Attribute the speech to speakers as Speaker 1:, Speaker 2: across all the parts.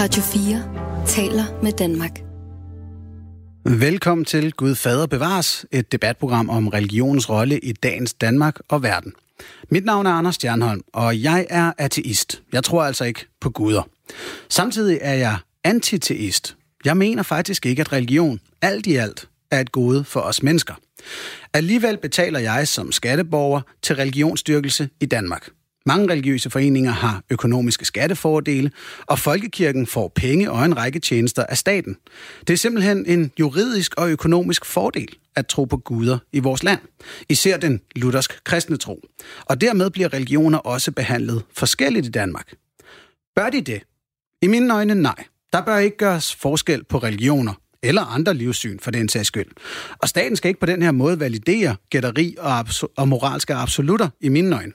Speaker 1: Radio 4 taler med Danmark.
Speaker 2: Velkommen til Gud Fader Bevares, et debatprogram om religionens rolle i dagens Danmark og verden. Mit navn er Anders Stjernholm, og jeg er ateist. Jeg tror altså ikke på guder. Samtidig er jeg antiteist. Jeg mener faktisk ikke, at religion alt i alt er et gode for os mennesker. Alligevel betaler jeg som skatteborger til religionsstyrkelse i Danmark. Mange religiøse foreninger har økonomiske skattefordele, og folkekirken får penge og en række tjenester af staten. Det er simpelthen en juridisk og økonomisk fordel at tro på guder i vores land. Især den luthersk kristne tro. Og dermed bliver religioner også behandlet forskelligt i Danmark. Bør de det? I mine øjne nej. Der bør ikke gøres forskel på religioner eller andre livssyn for den sags skyld. Og staten skal ikke på den her måde validere gætteri og, abs- og moralske absolutter i mine øjne.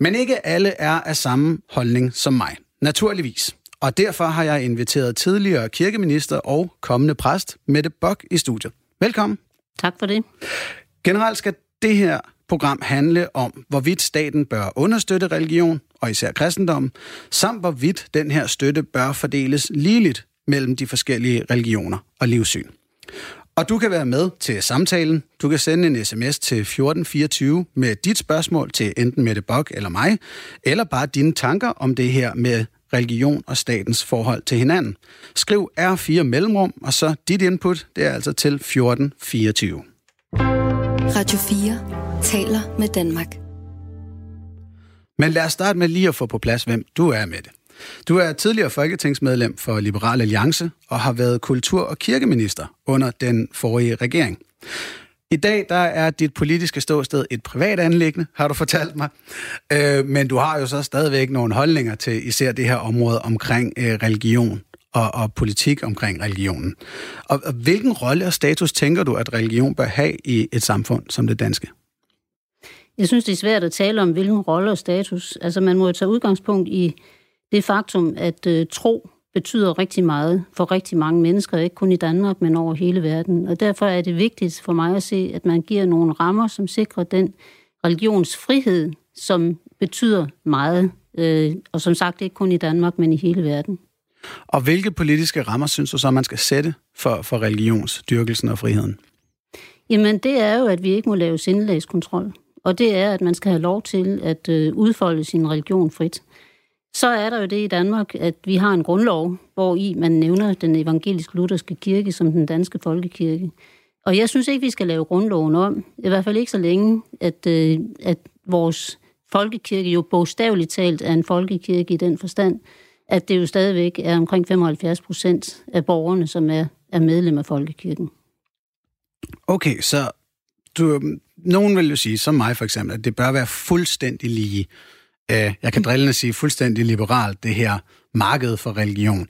Speaker 2: Men ikke alle er af samme holdning som mig. Naturligvis. Og derfor har jeg inviteret tidligere kirkeminister og kommende præst Mette Bok i studiet. Velkommen.
Speaker 3: Tak for det.
Speaker 2: Generelt skal det her program handle om, hvorvidt staten bør understøtte religion, og især kristendom, samt hvorvidt den her støtte bør fordeles ligeligt mellem de forskellige religioner og livssyn. Og du kan være med til samtalen. Du kan sende en sms til 1424 med dit spørgsmål til enten Mette Bok eller mig, eller bare dine tanker om det her med religion og statens forhold til hinanden. Skriv R4 mellemrum, og så dit input, det er altså til 1424.
Speaker 1: Radio 4 taler med Danmark.
Speaker 2: Men lad os starte med lige at få på plads, hvem du er med det. Du er tidligere folketingsmedlem for Liberal Alliance og har været kultur- og kirkeminister under den forrige regering. I dag der er dit politiske ståsted et privat anlæggende, har du fortalt mig. Øh, men du har jo så stadigvæk nogle holdninger til især det her område omkring øh, religion og, og politik omkring religionen. Og, og hvilken rolle og status tænker du, at religion bør have i et samfund som det danske?
Speaker 3: Jeg synes, det er svært at tale om, hvilken rolle og status. Altså, man må jo tage udgangspunkt i det faktum, at øh, tro betyder rigtig meget for rigtig mange mennesker, ikke kun i Danmark, men over hele verden. Og derfor er det vigtigt for mig at se, at man giver nogle rammer, som sikrer den religionsfrihed, som betyder meget. Øh, og som sagt, ikke kun i Danmark, men i hele verden.
Speaker 2: Og hvilke politiske rammer synes du så, man skal sætte for, for religionsdyrkelsen og friheden?
Speaker 3: Jamen, det er jo, at vi ikke må lave sindelagskontrol. Og det er, at man skal have lov til at øh, udfolde sin religion frit. Så er der jo det i Danmark, at vi har en grundlov, hvor i man nævner den evangelisk-lutherske kirke som den danske folkekirke. Og jeg synes ikke, vi skal lave grundloven om. I hvert fald ikke så længe, at, øh, at vores folkekirke jo bogstaveligt talt er en folkekirke i den forstand, at det jo stadigvæk er omkring 75 procent af borgerne, som er, er medlem af folkekirken.
Speaker 2: Okay, så du, øhm, nogen vil jo sige, som mig for eksempel, at det bør være fuldstændig lige øh, jeg kan drillende sige, fuldstændig liberalt, det her marked for religion.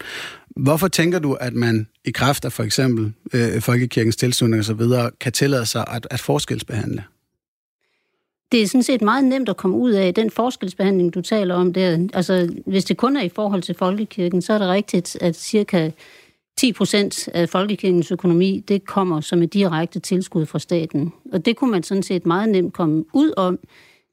Speaker 2: Hvorfor tænker du, at man i kraft af for eksempel øh, folkekirkens tilslutning osv., kan tillade sig at, at forskelsbehandle?
Speaker 3: Det er sådan set meget nemt at komme ud af den forskelsbehandling, du taler om der. Altså, hvis det kun er i forhold til folkekirken, så er det rigtigt, at cirka 10 procent af folkekirkens økonomi, det kommer som et direkte tilskud fra staten. Og det kunne man sådan set meget nemt komme ud om,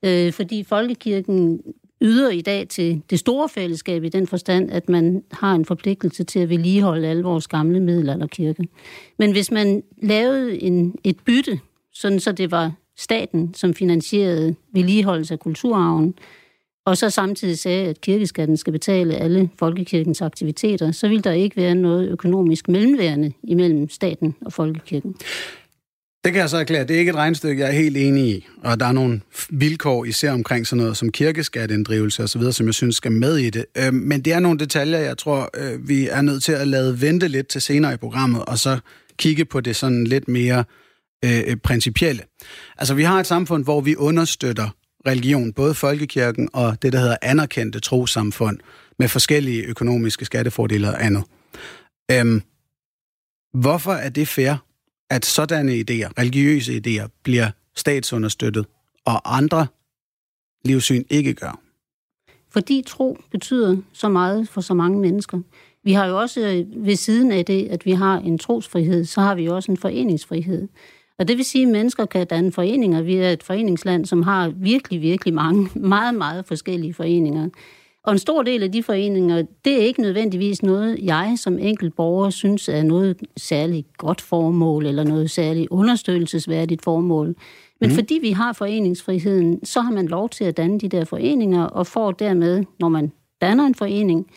Speaker 3: øh, fordi folkekirken yder i dag til det store fællesskab i den forstand, at man har en forpligtelse til at vedligeholde alle vores gamle middelalderkirke. Men hvis man lavede en, et bytte, sådan så det var staten, som finansierede vedligeholdelse af kulturarven, og så samtidig sagde, at kirkeskatten skal betale alle folkekirkens aktiviteter, så vil der ikke være noget økonomisk mellemværende imellem staten og folkekirken.
Speaker 2: Det kan jeg så erklære. Det er ikke et regnstykke, jeg er helt enig i. Og der er nogle vilkår, især omkring sådan noget som kirkeskatteinddrivelse osv., som jeg synes skal med i det. Øh, men det er nogle detaljer, jeg tror, øh, vi er nødt til at lade vente lidt til senere i programmet, og så kigge på det sådan lidt mere øh, øh principielle. Altså, vi har et samfund, hvor vi understøtter religion, både folkekirken og det, der hedder anerkendte trosamfund, med forskellige økonomiske skattefordele og andet. Øhm, hvorfor er det fair? At sådanne idéer, religiøse idéer, bliver statsunderstøttet, og andre livssyn ikke gør?
Speaker 3: Fordi tro betyder så meget for så mange mennesker. Vi har jo også ved siden af det, at vi har en trosfrihed, så har vi jo også en foreningsfrihed. Og det vil sige, at mennesker kan danne foreninger. Vi er et foreningsland, som har virkelig, virkelig mange, meget, meget forskellige foreninger. Og en stor del af de foreninger, det er ikke nødvendigvis noget, jeg som enkelt borger synes er noget særligt godt formål, eller noget særligt understøttelsesværdigt formål. Men mm. fordi vi har foreningsfriheden, så har man lov til at danne de der foreninger, og får dermed, når man danner en forening,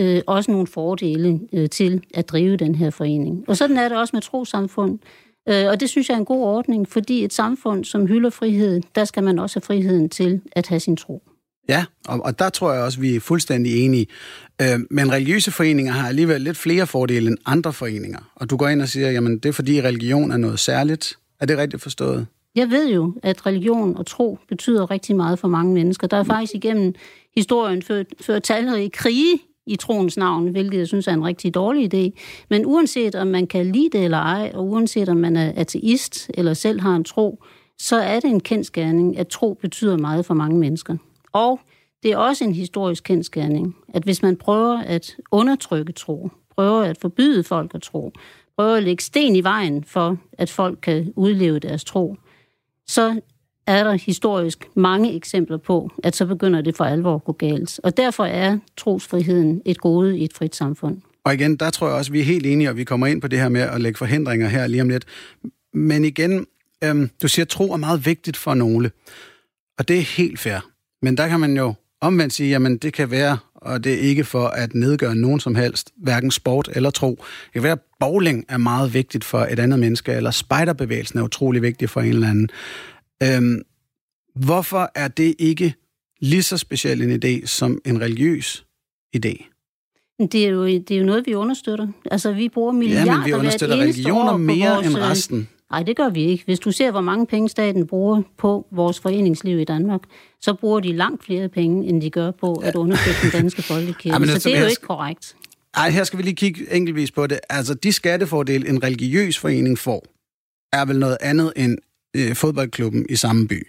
Speaker 3: øh, også nogle fordele øh, til at drive den her forening. Og sådan er det også med trosamfund. Øh, og det synes jeg er en god ordning, fordi et samfund, som hylder frihed, der skal man også have friheden til at have sin tro.
Speaker 2: Ja, og, og der tror jeg også, vi er fuldstændig enige. Øh, men religiøse foreninger har alligevel lidt flere fordele end andre foreninger. Og du går ind og siger, jamen det er fordi religion er noget særligt. Er det rigtigt forstået?
Speaker 3: Jeg ved jo, at religion og tro betyder rigtig meget for mange mennesker. Der er faktisk igennem historien ført, ført talrige krige i troens navn, hvilket jeg synes er en rigtig dårlig idé. Men uanset om man kan lide det eller ej, og uanset om man er ateist eller selv har en tro, så er det en kendskærning, at tro betyder meget for mange mennesker. Og det er også en historisk kendskærning, at hvis man prøver at undertrykke tro, prøver at forbyde folk at tro, prøver at lægge sten i vejen for, at folk kan udleve deres tro, så er der historisk mange eksempler på, at så begynder det for alvor at gå galt. Og derfor er trosfriheden et gode i et frit samfund.
Speaker 2: Og igen, der tror jeg også, vi er helt enige, og vi kommer ind på det her med at lægge forhindringer her lige om lidt. Men igen, øhm, du siger, at tro er meget vigtigt for nogle. Og det er helt fair. Men der kan man jo omvendt sige, jamen det kan være, og det er ikke for at nedgøre nogen som helst, hverken sport eller tro. Det kan være, at bowling er meget vigtigt for et andet menneske, eller spejderbevægelsen er utrolig vigtig for en eller anden. Øhm, hvorfor er det ikke lige så speciel en idé som en religiøs idé?
Speaker 3: Det er, jo, det er jo noget, vi understøtter. Altså, vi bruger milliarder
Speaker 2: ja, men vi understøtter religioner mere vores, end øh, resten.
Speaker 3: Nej, det gør vi ikke. Hvis du ser, hvor mange penge staten bruger på vores foreningsliv i Danmark, så bruger de langt flere penge, end de gør på at understøtte den danske folkekirke. Ja, så det er jo ikke korrekt.
Speaker 2: Nej, her skal vi lige kigge enkeltvis på det. Altså, de skattefordele, en religiøs forening får, er vel noget andet end øh, fodboldklubben i samme by.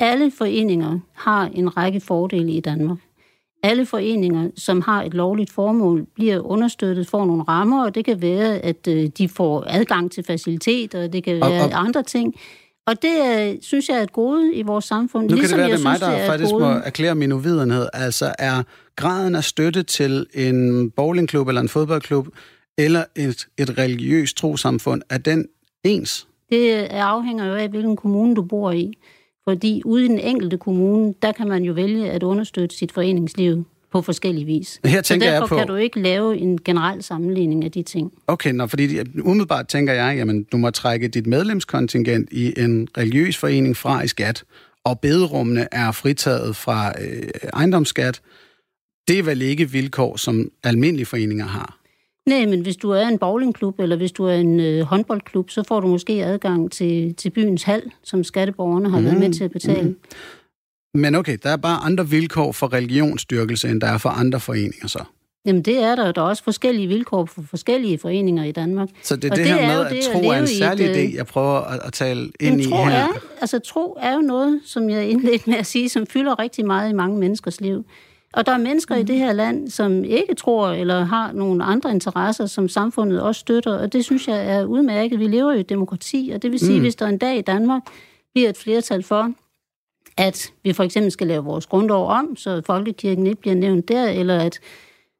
Speaker 3: Alle foreninger har en række fordele i Danmark. Alle foreninger, som har et lovligt formål, bliver understøttet, får nogle rammer, og det kan være, at øh, de får adgang til faciliteter, og det kan være og, og, andre ting. Og det er, synes jeg er et gode i vores samfund.
Speaker 2: Nu ligesom kan det være, det er mig, der faktisk må erklære min uvidenhed. Altså er graden af støtte til en bowlingklub eller en fodboldklub, eller et, et religiøst trosamfund, er den ens?
Speaker 3: Det afhænger jo af, hvilken kommune du bor i. Fordi ude i den enkelte kommune, der kan man jo vælge at understøtte sit foreningsliv på forskellige vis.
Speaker 2: Her tænker
Speaker 3: Så derfor
Speaker 2: jeg på...
Speaker 3: kan du ikke lave en generel sammenligning af de ting.
Speaker 2: Okay, nå, fordi umiddelbart tænker jeg, jamen du må trække dit medlemskontingent i en religiøs forening fra i skat, og bederummene er fritaget fra øh, ejendomsskat. Det er vel ikke vilkår, som almindelige foreninger har?
Speaker 3: Nej, men hvis du er en bowlingklub, eller hvis du er en øh, håndboldklub, så får du måske adgang til, til byens hal, som skatteborgerne har mm. været med til at betale. Mm.
Speaker 2: Men okay, der er bare andre vilkår for religionsstyrkelse, end der er for andre foreninger så?
Speaker 3: Jamen det er der. Der er også forskellige vilkår for forskellige foreninger i Danmark.
Speaker 2: Så det er det, det her med, at tro er en særlig et, idé, jeg prøver at, at tale ind i
Speaker 3: tro
Speaker 2: her.
Speaker 3: Er, altså tro er jo noget, som jeg indledte med at sige, som fylder rigtig meget i mange menneskers liv. Og der er mennesker mm. i det her land, som ikke tror eller har nogle andre interesser, som samfundet også støtter, og det synes jeg er udmærket. Vi lever i et demokrati, og det vil sige, mm. hvis der en dag i Danmark bliver et flertal for, at vi for eksempel skal lave vores grundlov om, så folkekirken ikke bliver nævnt der, eller at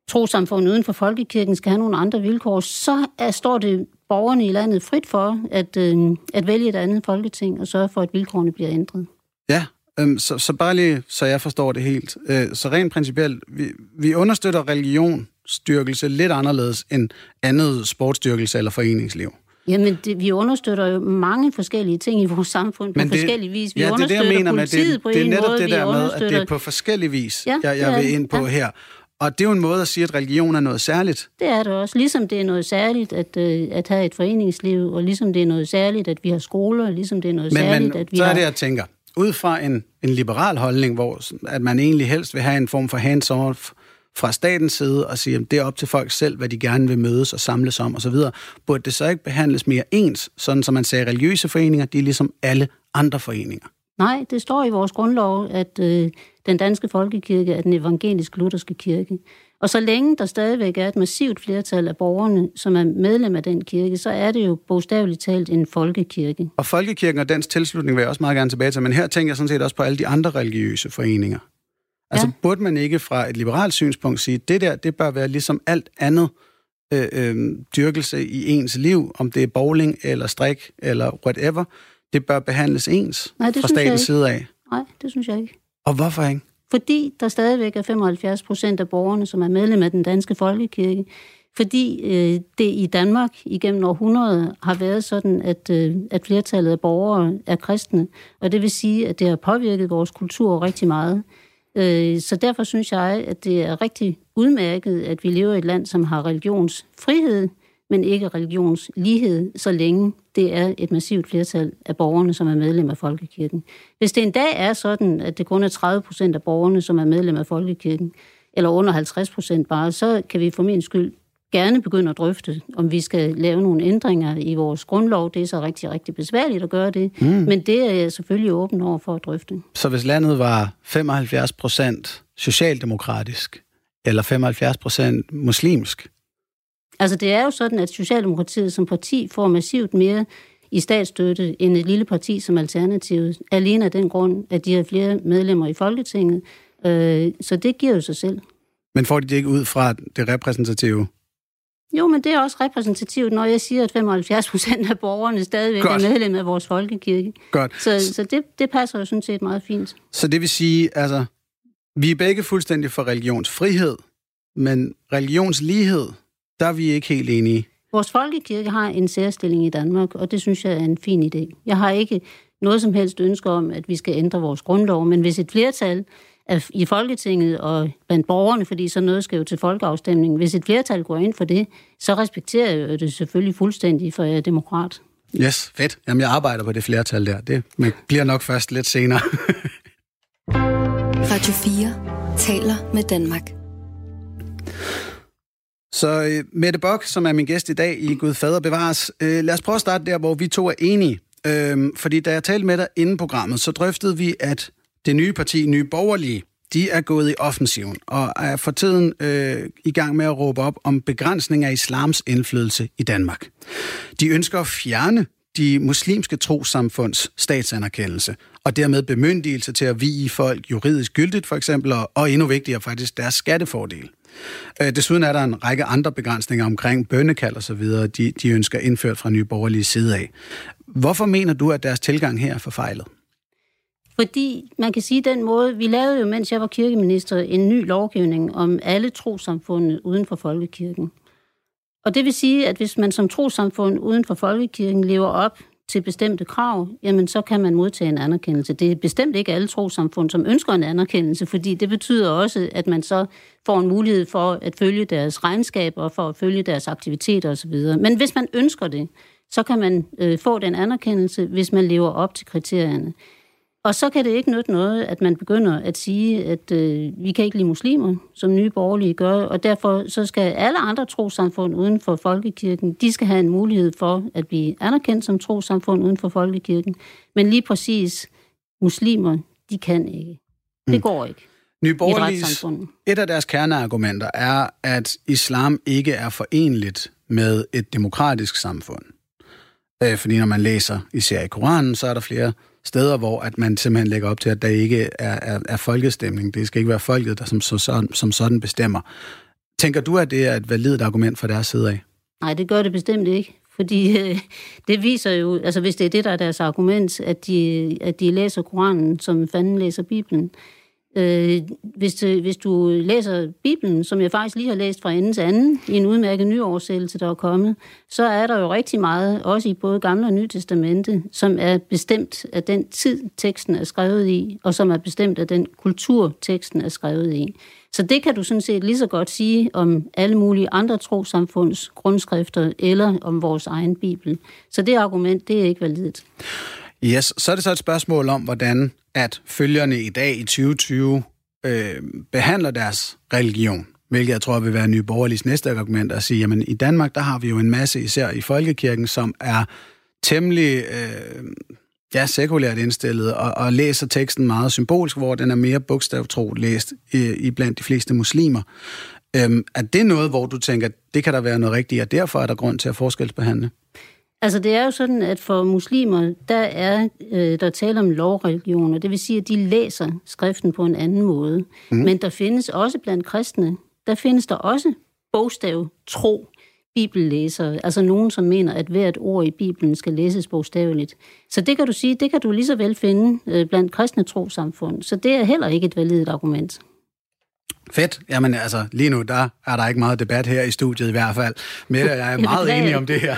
Speaker 3: trosamfundet uden for folkekirken skal have nogle andre vilkår, så er, står det borgerne i landet frit for at, øh, at vælge et andet folketing og sørge for, at vilkårene bliver ændret.
Speaker 2: Ja, Øhm, så, så bare lige, så jeg forstår det helt. Øh, så rent principielt, vi, vi understøtter religionsstyrkelse lidt anderledes end andet sportsstyrkelse eller foreningsliv.
Speaker 3: Jamen, det, vi understøtter jo mange forskellige ting i vores samfund på det, forskellige vis. Vi
Speaker 2: ja, det er det, jeg mener med, det,
Speaker 3: på
Speaker 2: det er netop
Speaker 3: måde,
Speaker 2: det der med, at det er på forskellige vis, ja, jeg, jeg vil ind på ja. her. Og det er jo en måde at sige, at religion er noget særligt.
Speaker 3: Det er det også. Ligesom det er noget særligt at, øh, at have et foreningsliv, og ligesom det er noget særligt, at vi har skoler, og ligesom det er noget
Speaker 2: men,
Speaker 3: særligt,
Speaker 2: men,
Speaker 3: at vi
Speaker 2: så
Speaker 3: har...
Speaker 2: er det, jeg tænker ud fra en, en liberal holdning, hvor at man egentlig helst vil have en form for hands-off fra statens side og sige, at det er op til folk selv, hvad de gerne vil mødes og samles om osv., burde det så ikke behandles mere ens, sådan som man sagde, religiøse foreninger, de er ligesom alle andre foreninger?
Speaker 3: Nej, det står i vores grundlov, at øh, den danske folkekirke er den evangelisk-lutherske kirke. Og så længe der stadigvæk er et massivt flertal af borgerne, som er medlem af den kirke, så er det jo bogstaveligt talt en folkekirke.
Speaker 2: Og folkekirken og dens tilslutning vil jeg også meget gerne tilbage til, men her tænker jeg sådan set også på alle de andre religiøse foreninger. Altså ja. burde man ikke fra et liberalt synspunkt sige, det der, det bør være ligesom alt andet øh, øh, dyrkelse i ens liv, om det er bowling eller strik eller whatever, det bør behandles ens
Speaker 3: Nej, det
Speaker 2: fra statens side af.
Speaker 3: Nej, det synes jeg ikke.
Speaker 2: Og hvorfor ikke?
Speaker 3: Fordi der stadigvæk er 75 procent af borgerne, som er medlem af den danske folkekirke. Fordi øh, det i Danmark igennem århundreder har været sådan, at, øh, at flertallet af borgere er kristne. Og det vil sige, at det har påvirket vores kultur rigtig meget. Øh, så derfor synes jeg, at det er rigtig udmærket, at vi lever i et land, som har religionsfrihed, men ikke religionslighed, så længe det er et massivt flertal af borgerne, som er medlem af Folkekirken. Hvis det en dag er sådan, at det kun er 30 procent af borgerne, som er medlem af Folkekirken, eller under 50 procent bare, så kan vi for min skyld gerne begynde at drøfte, om vi skal lave nogle ændringer i vores grundlov. Det er så rigtig, rigtig besværligt at gøre det, mm. men det er jeg selvfølgelig åben over for at drøfte.
Speaker 2: Så hvis landet var 75 procent socialdemokratisk, eller 75 procent muslimsk,
Speaker 3: Altså det er jo sådan, at Socialdemokratiet som parti får massivt mere i statsstøtte end et lille parti som Alternativet, alene af den grund, at de har flere medlemmer i Folketinget. Øh, så det giver jo sig selv.
Speaker 2: Men får de det ikke ud fra det repræsentative?
Speaker 3: Jo, men det er også repræsentativt, når jeg siger, at 75 procent af borgerne stadigvæk Godt. er medlem af vores folkekirke.
Speaker 2: Godt.
Speaker 3: Så, så det, det passer jo sådan set meget fint.
Speaker 2: Så det vil sige, altså, vi er begge fuldstændig for religionsfrihed, men religionslighed, der er vi ikke helt enige.
Speaker 3: Vores folkekirke har en særstilling i Danmark, og det synes jeg er en fin idé. Jeg har ikke noget som helst ønske om, at vi skal ændre vores grundlov, men hvis et flertal i Folketinget og blandt borgerne, fordi så noget skal jo til folkeafstemning, hvis et flertal går ind for det, så respekterer jeg det selvfølgelig fuldstændig, for jeg er demokrat.
Speaker 2: Yes, fedt. Jamen, jeg arbejder på det flertal der. Det bliver nok først lidt senere.
Speaker 1: Radio 4 taler med Danmark.
Speaker 2: Så øh, Mette Bok, som er min gæst i dag i Gud Fader Bevares, øh, lad os prøve at starte der, hvor vi to er enige. Øh, fordi da jeg talte med dig inden programmet, så drøftede vi, at det nye parti, Nye Borgerlige, de er gået i offensiven og er for tiden øh, i gang med at råbe op om begrænsning af islams indflydelse i Danmark. De ønsker at fjerne de muslimske trosamfunds statsanerkendelse, og dermed bemyndigelse til at vige folk juridisk gyldigt for eksempel, og, og endnu vigtigere faktisk deres skattefordel. Øh, desuden er der en række andre begrænsninger omkring bønnekald og så videre, de, de ønsker indført fra Nye Borgerlige side af. Hvorfor mener du, at deres tilgang her er forfejlet?
Speaker 3: Fordi man kan sige den måde, vi lavede jo, mens jeg var kirkeminister, en ny lovgivning om alle trosamfundet uden for folkekirken. Og det vil sige, at hvis man som trosamfund uden for folkekirken lever op til bestemte krav, jamen så kan man modtage en anerkendelse. Det er bestemt ikke alle trosamfund, som ønsker en anerkendelse, fordi det betyder også, at man så får en mulighed for at følge deres regnskaber, for at følge deres aktiviteter osv. Men hvis man ønsker det, så kan man øh, få den anerkendelse, hvis man lever op til kriterierne. Og så kan det ikke nytte noget, at man begynder at sige, at øh, vi kan ikke lide muslimer, som nye borgerlige gør, og derfor så skal alle andre trosamfund uden for folkekirken, de skal have en mulighed for at blive anerkendt som trosamfund uden for folkekirken. Men lige præcis muslimer, de kan ikke. Det mm. går ikke.
Speaker 2: Nye Borgerliges, et af deres kerneargumenter er, at islam ikke er forenligt med et demokratisk samfund. Øh, fordi når man læser især i Koranen, så er der flere steder, hvor at man simpelthen lægger op til, at der ikke er, er, er folkestemning. Det skal ikke være folket, der som, som, som sådan bestemmer. Tænker du, at det er et validt argument fra deres side af?
Speaker 3: Nej, det gør det bestemt ikke. Fordi øh, det viser jo, altså hvis det er det, der er deres argument, at de, at de læser Koranen, som fanden læser Bibelen, Øh, Øh, hvis, du, hvis du læser Bibelen, som jeg faktisk lige har læst fra ende til anden, i en udmærket nyoversættelse, der er kommet, så er der jo rigtig meget, også i både Gamle og Nye Testamente, som er bestemt af den tid, teksten er skrevet i, og som er bestemt af den kultur, teksten er skrevet i. Så det kan du sådan set lige så godt sige om alle mulige andre trosamfunds grundskrifter, eller om vores egen Bibel. Så det argument, det er ikke validt.
Speaker 2: Yes, så er det så et spørgsmål om, hvordan at følgerne i dag i 2020 øh, behandler deres religion. Hvilket jeg tror vil være Nye Borgerliges næste argument at sige, jamen i Danmark, der har vi jo en masse, især i Folkekirken, som er temmelig øh, ja, sekulært indstillet og, og læser teksten meget symbolsk, hvor den er mere bogstavtro læst i, i blandt de fleste muslimer. Øhm, er det noget, hvor du tænker, det kan der være noget rigtigt, og derfor er der grund til at forskelsbehandle?
Speaker 3: Altså det er jo sådan, at for muslimer, der er øh, der tale om lovreligioner. Det vil sige, at de læser skriften på en anden måde. Mm. Men der findes også blandt kristne, der findes der også bogstav tro bibellæsere. Altså nogen, som mener, at hvert ord i Bibelen skal læses bogstaveligt. Så det kan du sige, det kan du lige så vel finde øh, blandt kristne trosamfund. Så det er heller ikke et validt argument.
Speaker 2: Fedt. Jamen altså, lige nu der er der ikke meget debat her i studiet i hvert fald. Mette og jeg er meget enige om det her.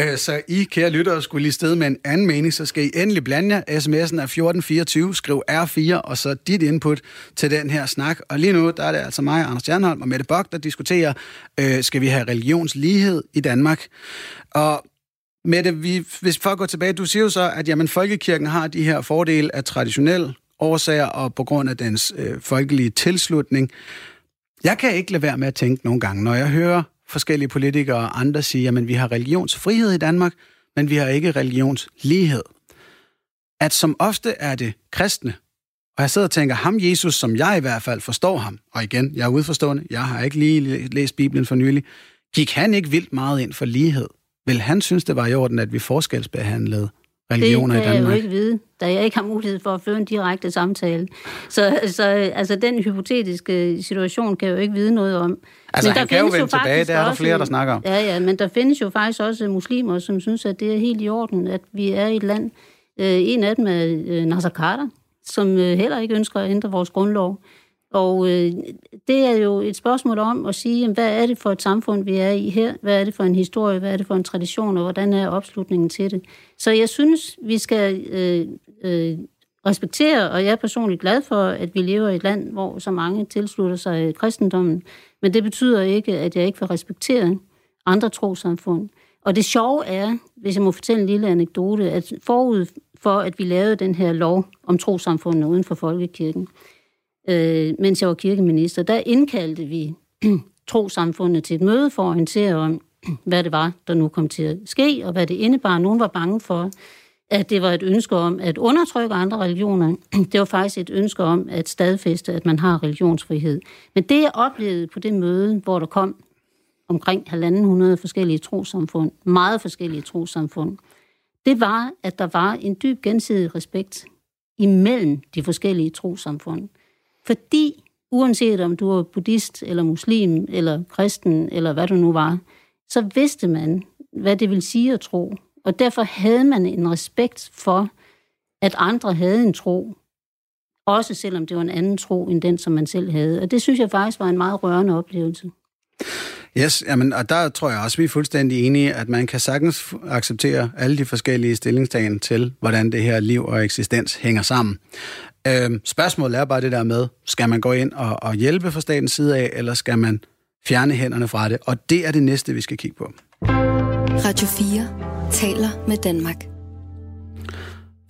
Speaker 2: Øh, så I, kære lyttere, skulle lige sted med en anden mening, så skal I endelig blande jer. SMS'en er 1424, skriv R4, og så dit input til den her snak. Og lige nu, der er det altså mig, Anders Stjernholm og Mette Bok, der diskuterer, øh, skal vi have religionslighed i Danmark? Og Mette, vi, hvis for at gå tilbage, du siger jo så, at jamen, folkekirken har de her fordele af traditionel årsager og på grund af dens øh, folkelige tilslutning. Jeg kan ikke lade være med at tænke nogle gange, når jeg hører forskellige politikere og andre sige, at vi har religionsfrihed i Danmark, men vi har ikke religionslighed. At som ofte er det kristne, og jeg sidder og tænker, ham Jesus, som jeg i hvert fald forstår ham, og igen, jeg er udforstående, jeg har ikke lige læst Bibelen for nylig, gik han ikke vildt meget ind for lighed? Vil han synes, det var i orden, at vi forskelsbehandlede religioner
Speaker 3: i
Speaker 2: Danmark? Det
Speaker 3: kan jeg jo ikke vide, da jeg ikke har mulighed for at føre en direkte samtale. Så, så altså, den hypotetiske situation kan jeg jo ikke vide noget om.
Speaker 2: Altså, men han kan jo vende tilbage, det er der flere, der snakker om.
Speaker 3: Ja, ja, men der findes jo faktisk også muslimer, som synes, at det er helt i orden, at vi er et land. Øh, en af dem er øh, Nasser Carter, som øh, heller ikke ønsker at ændre vores grundlov. Og øh, det er jo et spørgsmål om at sige, jamen, hvad er det for et samfund, vi er i her? Hvad er det for en historie? Hvad er det for en tradition? Og hvordan er opslutningen til det? Så jeg synes, vi skal øh, øh, respektere, og jeg er personligt glad for, at vi lever i et land, hvor så mange tilslutter sig øh, kristendommen. Men det betyder ikke, at jeg ikke vil respektere andre trosamfund. Og det sjove er, hvis jeg må fortælle en lille anekdote, at forud for, at vi lavede den her lov om trosamfundene uden for folkekirken, øh, mens jeg var kirkeminister, der indkaldte vi trosamfundet til et møde for at orientere om, hvad det var, der nu kom til at ske, og hvad det indebar. Nogen var bange for, at det var et ønske om at undertrykke andre religioner. Det var faktisk et ønske om at stadfæste, at man har religionsfrihed. Men det, jeg oplevede på det møde, hvor der kom omkring 1.500 forskellige trosamfund, meget forskellige trosamfund, det var, at der var en dyb gensidig respekt imellem de forskellige trosamfund. Fordi uanset om du var buddhist, eller muslim, eller kristen, eller hvad du nu var, så vidste man, hvad det vil sige at tro. Og derfor havde man en respekt for, at andre havde en tro, også selvom det var en anden tro end den, som man selv havde. Og det synes jeg faktisk var en meget rørende oplevelse.
Speaker 2: Yes, jamen, og der tror jeg også, vi er fuldstændig enige, at man kan sagtens acceptere alle de forskellige stillingstagen til, hvordan det her liv og eksistens hænger sammen. Øh, spørgsmålet er bare det der med, skal man gå ind og, og hjælpe fra statens side af, eller skal man fjerne hænderne fra det? Og det er det næste, vi skal kigge på.
Speaker 1: Radio 4 taler med Danmark.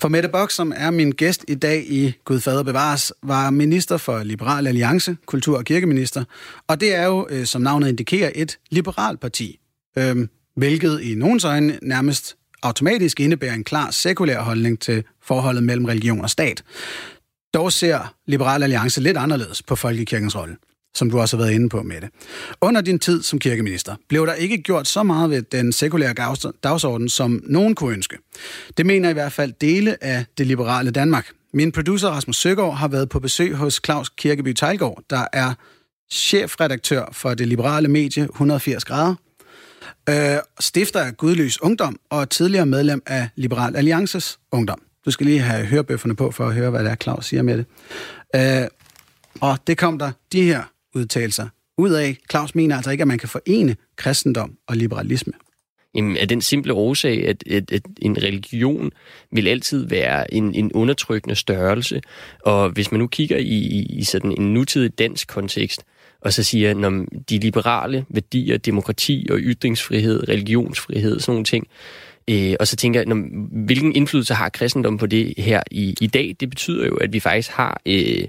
Speaker 2: For Mette Bock, som er min gæst i dag i Gud Fader Bevares, var minister for Liberal Alliance, kultur- og kirkeminister. Og det er jo, øh, som navnet indikerer, et liberalt parti, øh, hvilket i nogens øjne nærmest automatisk indebærer en klar sekulær holdning til forholdet mellem religion og stat. Dog ser Liberal Alliance lidt anderledes på folkekirkens rolle, som du også har været inde på med det. Under din tid som kirkeminister blev der ikke gjort så meget ved den sekulære dagsorden, som nogen kunne ønske. Det mener i hvert fald dele af det liberale Danmark. Min producer Rasmus Søgaard har været på besøg hos Claus Kirkeby Tejlgaard, der er chefredaktør for det liberale medie 180 grader, øh, stifter af Gudløs Ungdom og tidligere medlem af Liberal Alliances Ungdom. Du skal lige have hørebøfferne på for at høre, hvad der er, Claus siger med det. Øh, og det kom der de her udtalelser ud af. Claus mener altså ikke, at man kan forene kristendom og liberalisme.
Speaker 4: Jamen, af den simple årsag, at, at, at en religion vil altid være en, en undertrykkende størrelse. Og hvis man nu kigger i, i, i sådan en nutidig dansk kontekst, og så siger, når de liberale værdier, demokrati og ytringsfrihed, religionsfrihed, sådan nogle ting, Øh, og så tænker jeg, når, hvilken indflydelse har kristendom på det her i, i dag? Det betyder jo, at vi faktisk har... Øh,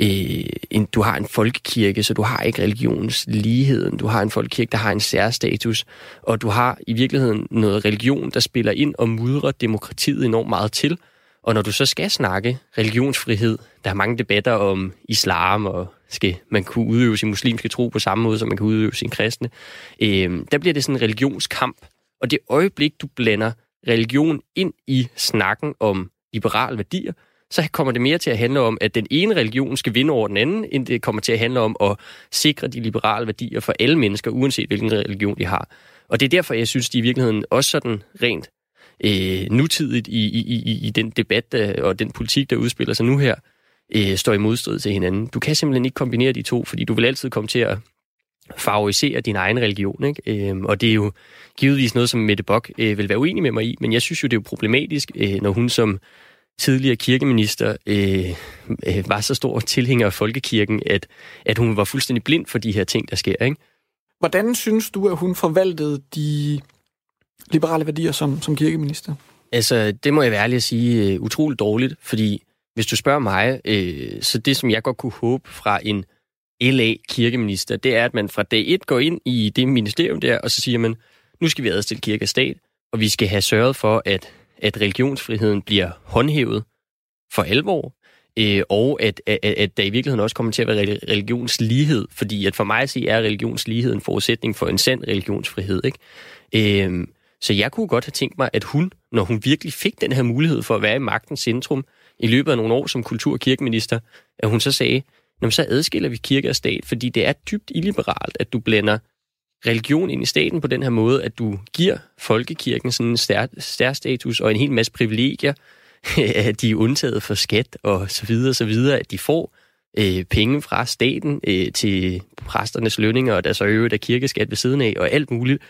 Speaker 4: øh, en, du har en folkekirke, så du har ikke religionsligheden. Du har en folkekirke, der har en særstatus, og du har i virkeligheden noget religion, der spiller ind og mudrer demokratiet enormt meget til. Og når du så skal snakke religionsfrihed, der er mange debatter om islam, og skal man kunne udøve sin muslimske tro på samme måde, som man kan udøve sin kristne, øh, der bliver det sådan en religionskamp og det øjeblik, du blander religion ind i snakken om liberale værdier, så kommer det mere til at handle om, at den ene religion skal vinde over den anden, end det kommer til at handle om at sikre de liberale værdier for alle mennesker, uanset hvilken religion de har. Og det er derfor, jeg synes, de i virkeligheden også sådan rent øh, nutidigt i, i, i, i den debat der, og den politik, der udspiller sig nu her, øh, står i modstrid til hinanden. Du kan simpelthen ikke kombinere de to, fordi du vil altid komme til at favorisere din egen religion. Ikke? Øh, og det er jo givetvis noget, som Mette Bock øh, vil være uenig med mig i, men jeg synes jo, det er problematisk, øh, når hun som tidligere kirkeminister øh, øh, var så stor tilhænger af folkekirken, at, at hun var fuldstændig blind for de her ting, der sker. Ikke?
Speaker 5: Hvordan synes du, at hun forvaltede de liberale værdier som, som kirkeminister?
Speaker 4: Altså, det må jeg være ærlig at sige uh, utroligt dårligt, fordi hvis du spørger mig, uh, så det, som jeg godt kunne håbe fra en LA-kirkeminister, det er, at man fra dag et går ind i det ministerium der, og så siger man, nu skal vi adstille kirke og stat, og vi skal have sørget for, at, at religionsfriheden bliver håndhævet for alvor, øh, og at, at, at der i virkeligheden også kommer til at være religionslighed, fordi at for mig at se er religionslighed en forudsætning for en sand religionsfrihed. Ikke? Øh, så jeg kunne godt have tænkt mig, at hun, når hun virkelig fik den her mulighed for at være i magtens centrum i løbet af nogle år som kultur- og kirkeminister, at hun så sagde, Jamen, så adskiller vi kirke og stat, fordi det er dybt illiberalt, at du blander religion ind i staten på den her måde, at du giver folkekirken sådan en stærk status og en hel masse privilegier, at de er undtaget for skat og så videre, så videre, at de får øh, penge fra staten øh, til præsternes lønninger, og der så øvrigt af kirkeskat ved siden af, og alt muligt.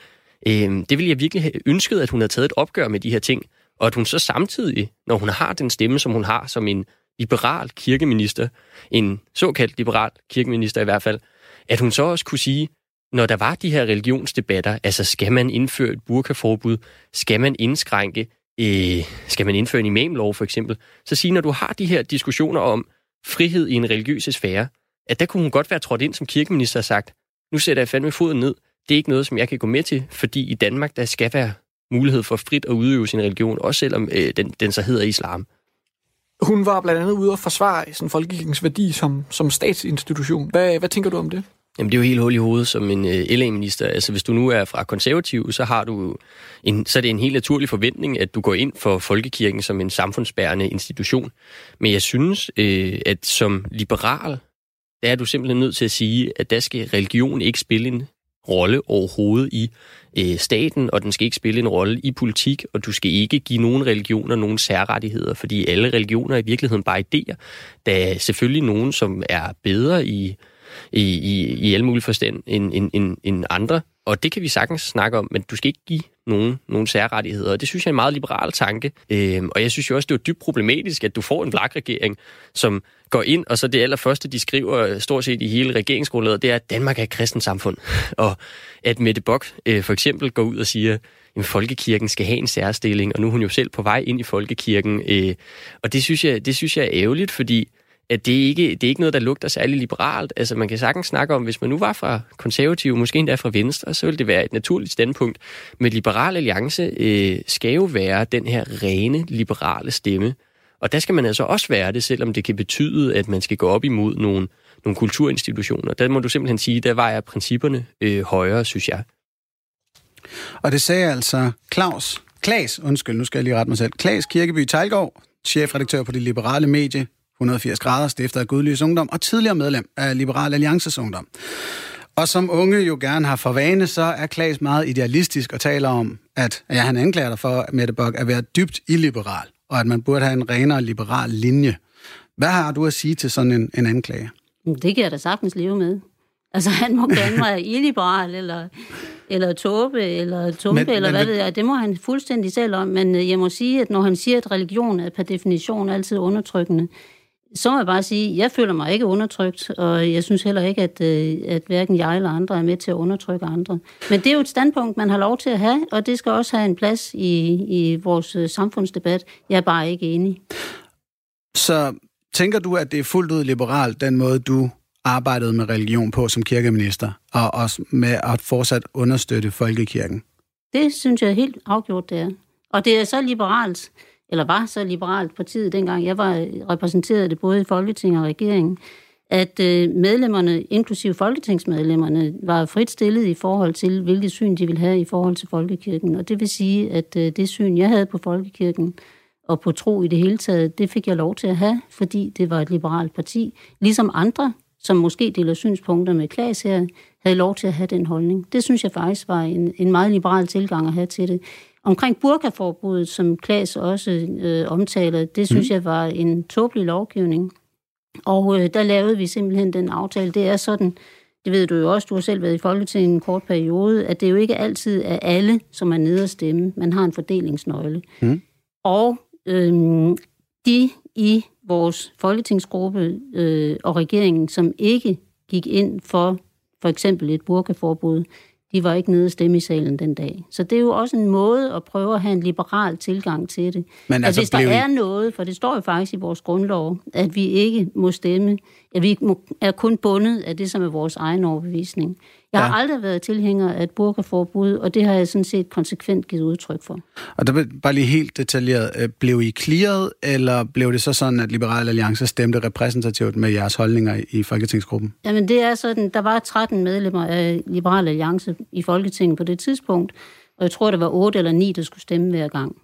Speaker 4: Øh, det ville jeg virkelig have ønsket, at hun havde taget et opgør med de her ting, og at hun så samtidig, når hun har den stemme, som hun har som en liberal kirkeminister, en såkaldt liberal kirkeminister i hvert fald, at hun så også kunne sige, når der var de her religionsdebatter, altså skal man indføre et burkaforbud, skal man indskrænke, øh, skal man indføre en imamlov for eksempel, så sige, når du har de her diskussioner om frihed i en religiøs sfære, at der kunne hun godt være trådt ind som kirkeminister og sagt, nu sætter jeg fandme foden ned, det er ikke noget, som jeg kan gå med til, fordi i Danmark, der skal være mulighed for frit at udøve sin religion, også selvom øh, den, den så hedder islam.
Speaker 5: Hun var blandt andet ude og forsvare sådan folkekirkens værdi som, som statsinstitution. Hvad, hvad tænker du om det?
Speaker 4: Jamen, det er jo helt hul i hovedet som en øh, LA-minister. Altså, hvis du nu er fra konservativ, så, har du en, så er det en helt naturlig forventning, at du går ind for folkekirken som en samfundsbærende institution. Men jeg synes, øh, at som liberal, der er du simpelthen nødt til at sige, at der skal religion ikke spille en rolle overhovedet i øh, staten, og den skal ikke spille en rolle i politik, og du skal ikke give nogen religioner nogen særrettigheder, fordi alle religioner er i virkeligheden bare idéer. Der er selvfølgelig nogen, som er bedre i, i, i, i alle mulige forstand end, end, end, end andre, og det kan vi sagtens snakke om, men du skal ikke give nogle, nogen særrettigheder. Og det synes jeg er en meget liberal tanke. Øhm, og jeg synes jo også, det er dybt problematisk, at du får en vlakregering, som går ind, og så det allerførste, de skriver stort set i hele regeringsgrundlaget, det er, at Danmark er et kristent samfund. Og at Mette Bock øh, for eksempel går ud og siger, at folkekirken skal have en særstilling, og nu er hun jo selv på vej ind i folkekirken. Øh, og det synes, jeg, det synes jeg er ærgerligt, fordi at det, ikke, det er ikke noget, der lugter særlig liberalt. Altså man kan sagtens snakke om, hvis man nu var fra konservative, måske endda fra venstre, så ville det være et naturligt standpunkt. Men Liberal Alliance øh, skal jo være den her rene liberale stemme. Og der skal man altså også være det, selvom det kan betyde, at man skal gå op imod nogle, nogle kulturinstitutioner. Der må du simpelthen sige, der vejer principperne øh, højere, synes jeg.
Speaker 2: Og det sagde altså Claus, Klaas, undskyld, nu skal jeg lige rette mig selv, Klaas Kirkeby Tejlgaard, chefredaktør på det liberale medie 180 grader, stifter af Gudlys Ungdom og tidligere medlem af Liberal Alliances Ungdom. Og som unge jo gerne har for vane, så er Klaas meget idealistisk og taler om, at ja, han anklager dig for, Mette Bock, at være dybt illiberal, og at man burde have en renere liberal linje. Hvad har du at sige til sådan en, en anklage?
Speaker 3: Det kan jeg da sagtens leve med. Altså, han må gerne være illiberal, eller, eller tåbe, eller tumpe, men, eller men, hvad det er. Det må han fuldstændig selv om. Men øh, jeg må sige, at når han siger, at religion er per definition altid undertrykkende, så må jeg bare sige, at jeg føler mig ikke undertrykt, og jeg synes heller ikke, at, øh, at hverken jeg eller andre er med til at undertrykke andre. Men det er jo et standpunkt, man har lov til at have, og det skal også have en plads i, i vores øh, samfundsdebat. Jeg er bare ikke enig.
Speaker 2: Så tænker du, at det er fuldt ud liberalt, den måde, du arbejdede med religion på som kirkeminister, og også med at fortsat understøtte folkekirken?
Speaker 3: Det synes jeg helt afgjort, det er. Og det er så liberalt, eller var så liberalt partiet dengang, jeg var øh, repræsenteret det både i Folketinget og regeringen, at øh, medlemmerne, inklusive folketingsmedlemmerne, var frit stillet i forhold til, hvilket syn de ville have i forhold til folkekirken. Og det vil sige, at øh, det syn, jeg havde på folkekirken, og på tro i det hele taget, det fik jeg lov til at have, fordi det var et liberalt parti. Ligesom andre, som måske deler synspunkter med Klaas her, havde lov til at have den holdning. Det synes jeg faktisk var en, en meget liberal tilgang at have til det. Omkring burkaforbuddet, som Klaas også øh, omtaler, det synes mm. jeg var en tåbelig lovgivning. Og øh, der lavede vi simpelthen den aftale. Det er sådan, det ved du jo også, du har selv været i Folketinget en kort periode, at det jo ikke altid er alle, som er nede at stemme. Man har en fordelingsnøgle. Mm. Og øh, de i vores folketingsgruppe øh, og regeringen, som ikke gik ind for for eksempel et burkaforbud, de var ikke nede i salen den dag. Så det er jo også en måde at prøve at have en liberal tilgang til det. Men altså, at hvis der I... er noget, for det står jo faktisk i vores grundlov, at vi ikke må stemme, at vi er kun bundet af det, som er vores egen overbevisning. Jeg har ja. aldrig været tilhænger af et burkaforbud, og det har jeg sådan set konsekvent givet udtryk for.
Speaker 2: Og der bare lige helt detaljeret. Øh, blev I clearet, eller blev det så sådan, at Liberal Alliance stemte repræsentativt med jeres holdninger i Folketingsgruppen?
Speaker 3: Jamen det er sådan, der var 13 medlemmer af Liberal Alliance i Folketinget på det tidspunkt, og jeg tror, der var 8 eller 9, der skulle stemme hver gang.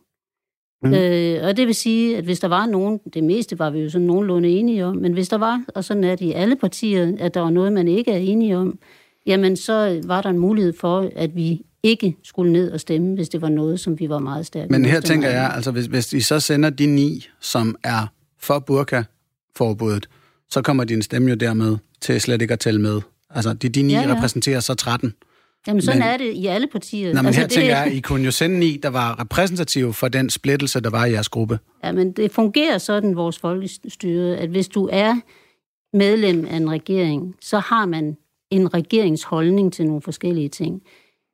Speaker 3: Mm. Øh, og det vil sige, at hvis der var nogen, det meste var vi jo sådan nogenlunde enige om, men hvis der var, og sådan er det i alle partier, at der var noget, man ikke er enige om, jamen så var der en mulighed for, at vi ikke skulle ned og stemme, hvis det var noget, som vi var meget stærke
Speaker 2: Men her tænker jeg, altså hvis, hvis I så sender de ni, som er for burka-forbuddet, så kommer din stemme jo dermed til slet ikke at tælle med. Altså de, de ni ja, ja. repræsenterer så 13.
Speaker 3: Jamen sådan men, er det i alle partier.
Speaker 2: Nå, men altså, her det, tænker jeg, I kunne jo sende ni, der var repræsentative for den splittelse, der var i jeres gruppe.
Speaker 3: Ja, men det fungerer sådan, vores folkestyre, at hvis du er medlem af en regering, så har man en regeringsholdning til nogle forskellige ting.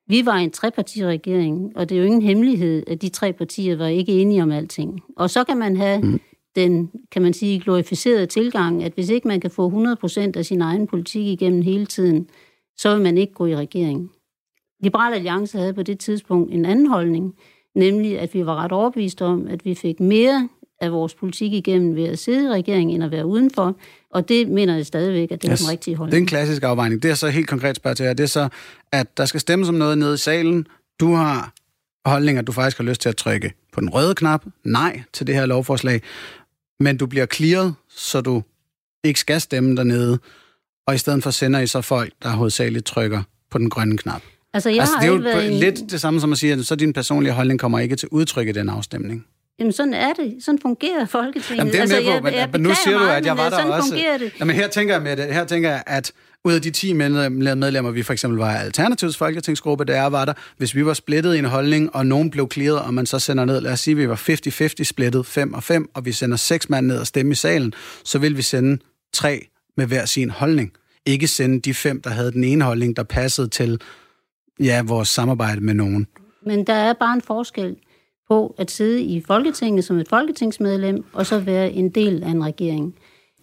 Speaker 3: Vi var en trepartiregering, og det er jo ingen hemmelighed, at de tre partier var ikke enige om alting. Og så kan man have mm. den, kan man sige, glorificerede tilgang, at hvis ikke man kan få 100% af sin egen politik igennem hele tiden, så vil man ikke gå i regering. Liberal Alliance havde på det tidspunkt en anden holdning, nemlig at vi var ret overbevist om, at vi fik mere af vores politik igennem ved at sidde i regeringen, end at være udenfor. Og det mener jeg stadigvæk, at det yes. er den rigtige holdning.
Speaker 2: Det er en klassisk afvejning. Det er så helt konkret spørger til jer. Det er så, at der skal stemmes om noget nede i salen. Du har holdninger, du faktisk har lyst til at trykke på den røde knap, nej til det her lovforslag, men du bliver clearet, så du ikke skal stemme dernede, og i stedet for sender I så folk, der hovedsageligt trykker på den grønne knap.
Speaker 3: Altså, jeg altså,
Speaker 2: det er jo
Speaker 3: været
Speaker 2: lidt en... det samme som at sige, at så din personlige holdning kommer ikke til udtryk i den afstemning.
Speaker 3: Jamen, sådan er det. Sådan fungerer Folketinget.
Speaker 2: Jamen, det er altså, på, jeg, men, jeg men nu siger du, at jeg var der også. Det. Jamen, her tænker jeg med det. Her tænker jeg, at ud af de 10 medlemmer, vi for eksempel var Alternativets folketingsgruppe, der var der, hvis vi var splittet i en holdning, og nogen blev clearet, og man så sender ned, lad os sige, at vi var 50-50 splittet, 5 og 5, og vi sender seks mand ned og stemme i salen, så vil vi sende tre med hver sin holdning. Ikke sende de fem, der havde den ene holdning, der passede til ja, vores samarbejde med nogen.
Speaker 3: Men der er bare en forskel på at sidde i Folketinget som et folketingsmedlem, og så være en del af en regering.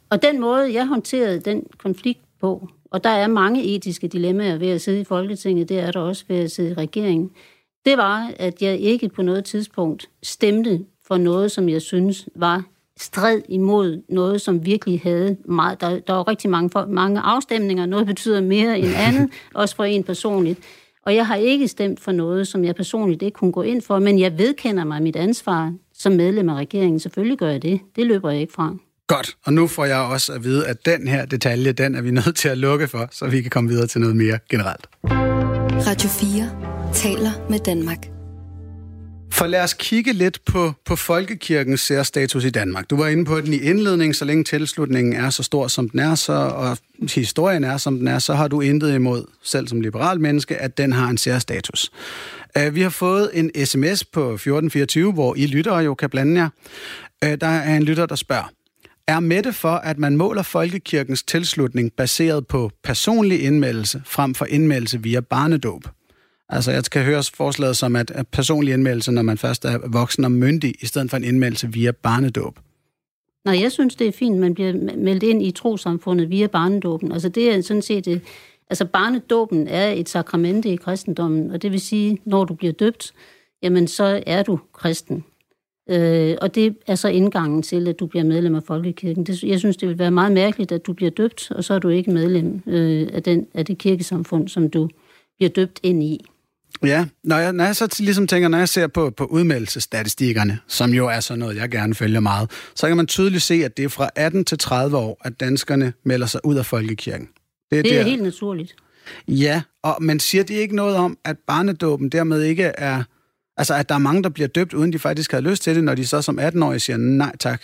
Speaker 3: Og den måde, jeg håndterede den konflikt på, og der er mange etiske dilemmaer ved at sidde i Folketinget, det er der også ved at sidde i regeringen, det var, at jeg ikke på noget tidspunkt stemte for noget, som jeg synes var stred imod noget, som virkelig havde meget... Der, der var rigtig mange, mange afstemninger, noget betyder mere end andet, også for en personligt. Og jeg har ikke stemt for noget, som jeg personligt ikke kunne gå ind for, men jeg vedkender mig mit ansvar som medlem af regeringen. Selvfølgelig gør jeg det. Det løber jeg ikke fra.
Speaker 2: Godt, og nu får jeg også at vide, at den her detalje, den er vi nødt til at lukke for, så vi kan komme videre til noget mere generelt.
Speaker 1: Radio 4 taler med Danmark.
Speaker 2: For lad os kigge lidt på, på folkekirkens særstatus i Danmark. Du var inde på den i indledningen, så længe tilslutningen er så stor, som den er, så, og historien er, som den er, så har du intet imod, selv som liberal menneske, at den har en særstatus. Uh, vi har fået en sms på 1424, hvor I lyttere jo kan blande jer. Uh, der er en lytter, der spørger, er Mette for, at man måler folkekirkens tilslutning baseret på personlig indmeldelse frem for indmeldelse via barnedåb? Altså, jeg skal høre forslaget som at, at personlig indmeldelse, når man først er voksen og myndig, i stedet for en indmeldelse via barnedåb.
Speaker 3: Nej, jeg synes, det er fint, man bliver meldt ind i trosamfundet via barnedåben. Altså, det er sådan set... Det, altså, barnedåben er et sakramente i kristendommen, og det vil sige, når du bliver døbt, jamen, så er du kristen. Øh, og det er så indgangen til, at du bliver medlem af Folkekirken. Det, jeg synes, det vil være meget mærkeligt, at du bliver døbt, og så er du ikke medlem øh, af, den, af det kirkesamfund, som du bliver døbt ind i.
Speaker 2: Ja, når jeg, når jeg så ligesom tænker, når jeg ser på, på udmeldelsesstatistikkerne, som jo er sådan noget, jeg gerne følger meget, så kan man tydeligt se, at det er fra 18 til 30 år, at danskerne melder sig ud af folkekirken.
Speaker 3: Det, det er der. helt naturligt.
Speaker 2: Ja, og, men siger det ikke noget om, at barnedåben dermed ikke er... Altså, at der er mange, der bliver døbt, uden de faktisk har lyst til det, når de så som 18-årige siger nej tak?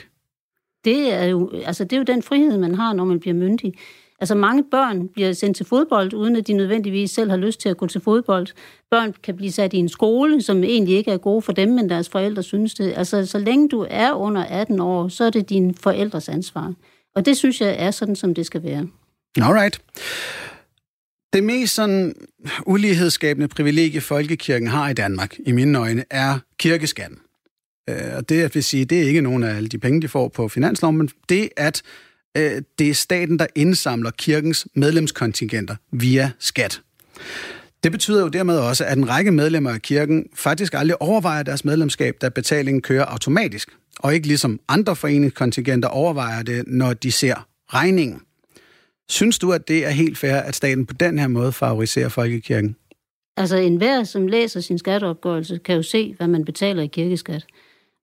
Speaker 3: Det er, jo, altså, det er jo den frihed, man har, når man bliver myndig. Altså mange børn bliver sendt til fodbold, uden at de nødvendigvis selv har lyst til at gå til fodbold. Børn kan blive sat i en skole, som egentlig ikke er god for dem, men deres forældre synes det. Altså så længe du er under 18 år, så er det din forældres ansvar. Og det synes jeg er sådan, som det skal være.
Speaker 2: Alright. Det mest sådan ulighedsskabende privilegie, folkekirken har i Danmark, i mine øjne, er kirkeskatten. Øh, og det at vil sige, det er ikke nogen af alle de penge, de får på finansloven, men det at øh, det er staten, der indsamler kirkens medlemskontingenter via skat. Det betyder jo dermed også, at en række medlemmer af kirken faktisk aldrig overvejer deres medlemskab, da betalingen kører automatisk, og ikke ligesom andre foreningskontingenter overvejer det, når de ser regningen. Synes du, at det er helt fair, at staten på den her måde favoriserer folkekirken?
Speaker 3: Altså enhver, som læser sin skatteopgørelse, kan jo se, hvad man betaler i kirkeskat.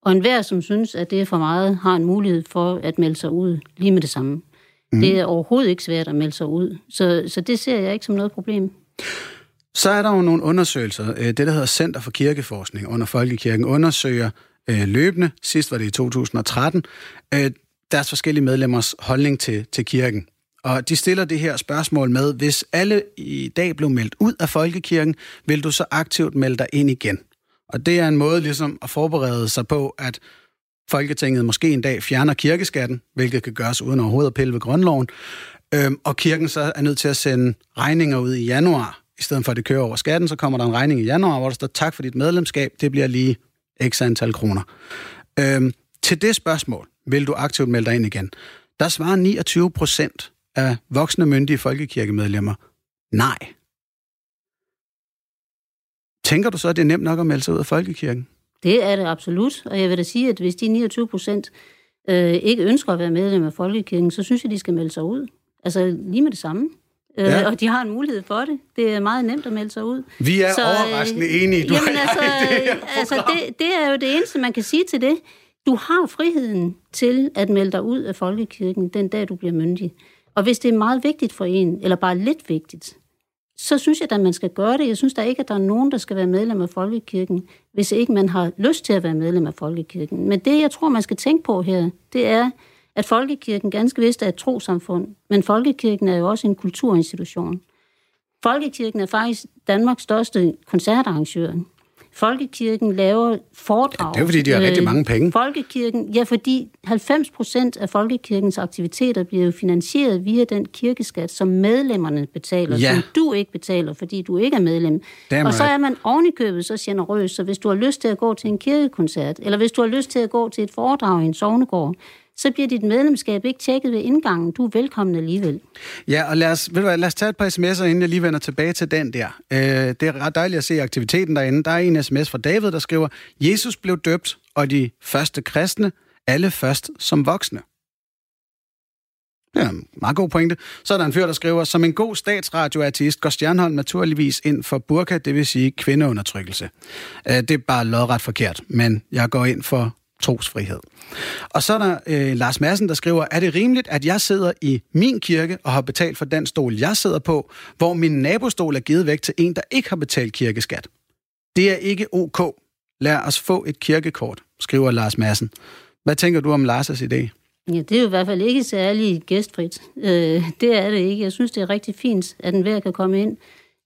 Speaker 3: Og enhver, som synes, at det er for meget, har en mulighed for at melde sig ud lige med det samme. Mm. Det er overhovedet ikke svært at melde sig ud. Så, så det ser jeg ikke som noget problem.
Speaker 2: Så er der jo nogle undersøgelser. Øh, det, der hedder Center for Kirkeforskning under Folkekirken, undersøger øh, løbende, sidst var det i 2013, øh, deres forskellige medlemmers holdning til, til kirken. Og de stiller det her spørgsmål med, hvis alle i dag blev meldt ud af folkekirken, vil du så aktivt melde dig ind igen? Og det er en måde ligesom at forberede sig på, at Folketinget måske en dag fjerner kirkeskatten, hvilket kan gøres uden overhovedet at pille ved grundloven, øhm, og kirken så er nødt til at sende regninger ud i januar. I stedet for at det kører over skatten, så kommer der en regning i januar, hvor der står tak for dit medlemskab, det bliver lige x antal kroner. Øhm, til det spørgsmål, vil du aktivt melde dig ind igen? Der svarer 29 procent af voksne myndige folkekirkemedlemmer nej. Tænker du så, at det er nemt nok at melde sig ud af folkekirken?
Speaker 3: Det er det absolut, og jeg vil da sige, at hvis de 29 procent øh, ikke ønsker at være medlem af folkekirken, så synes jeg, de skal melde sig ud. Altså lige med det samme. Øh, ja. og de har en mulighed for det. Det er meget nemt at melde sig ud.
Speaker 2: Vi er så, overraskende øh, enige, du jamen,
Speaker 3: altså, det, altså det, det er jo det eneste, man kan sige til det. Du har friheden til at melde dig ud af folkekirken den dag, du bliver myndig. Og hvis det er meget vigtigt for en, eller bare lidt vigtigt, så synes jeg, at man skal gøre det. Jeg synes da ikke, at der er nogen, der skal være medlem af Folkekirken, hvis ikke man har lyst til at være medlem af Folkekirken. Men det, jeg tror, man skal tænke på her, det er, at Folkekirken ganske vist er et trosamfund, men Folkekirken er jo også en kulturinstitution. Folkekirken er faktisk Danmarks største koncertarrangør. Folkekirken laver foredrag.
Speaker 2: Ja, det er fordi, de har rigtig mange penge.
Speaker 3: Folkekirken, ja, fordi 90 procent af folkekirkens aktiviteter bliver jo finansieret via den kirkeskat, som medlemmerne betaler, ja. som du ikke betaler, fordi du ikke er medlem. Damn og så er man ovenikøbet så generøs, så hvis du har lyst til at gå til en kirkekoncert, eller hvis du har lyst til at gå til et foredrag i en sovnegård, så bliver dit medlemskab ikke tjekket ved indgangen. Du er velkommen alligevel.
Speaker 2: Ja, og lad os, ved du hvad, lad os tage et par sms'er, inden jeg lige vender tilbage til den der. Øh, det er ret dejligt at se aktiviteten derinde. Der er en sms fra David, der skriver, Jesus blev døbt, og de første kristne, alle først som voksne. Ja, meget god pointe. Så er der en fyr, der skriver, som en god statsradioartist går Stjernholm naturligvis ind for burka, det vil sige kvindeundertrykkelse. Øh, det er bare lodret forkert, men jeg går ind for trosfrihed. Og så er der øh, Lars Madsen, der skriver, er det rimeligt, at jeg sidder i min kirke og har betalt for den stol, jeg sidder på, hvor min nabostol er givet væk til en, der ikke har betalt kirkeskat? Det er ikke ok. Lad os få et kirkekort, skriver Lars Madsen. Hvad tænker du om Lars' idé?
Speaker 3: Ja, det er jo i hvert fald ikke særlig gæstfrit. Øh, det er det ikke. Jeg synes, det er rigtig fint, at enhver kan komme ind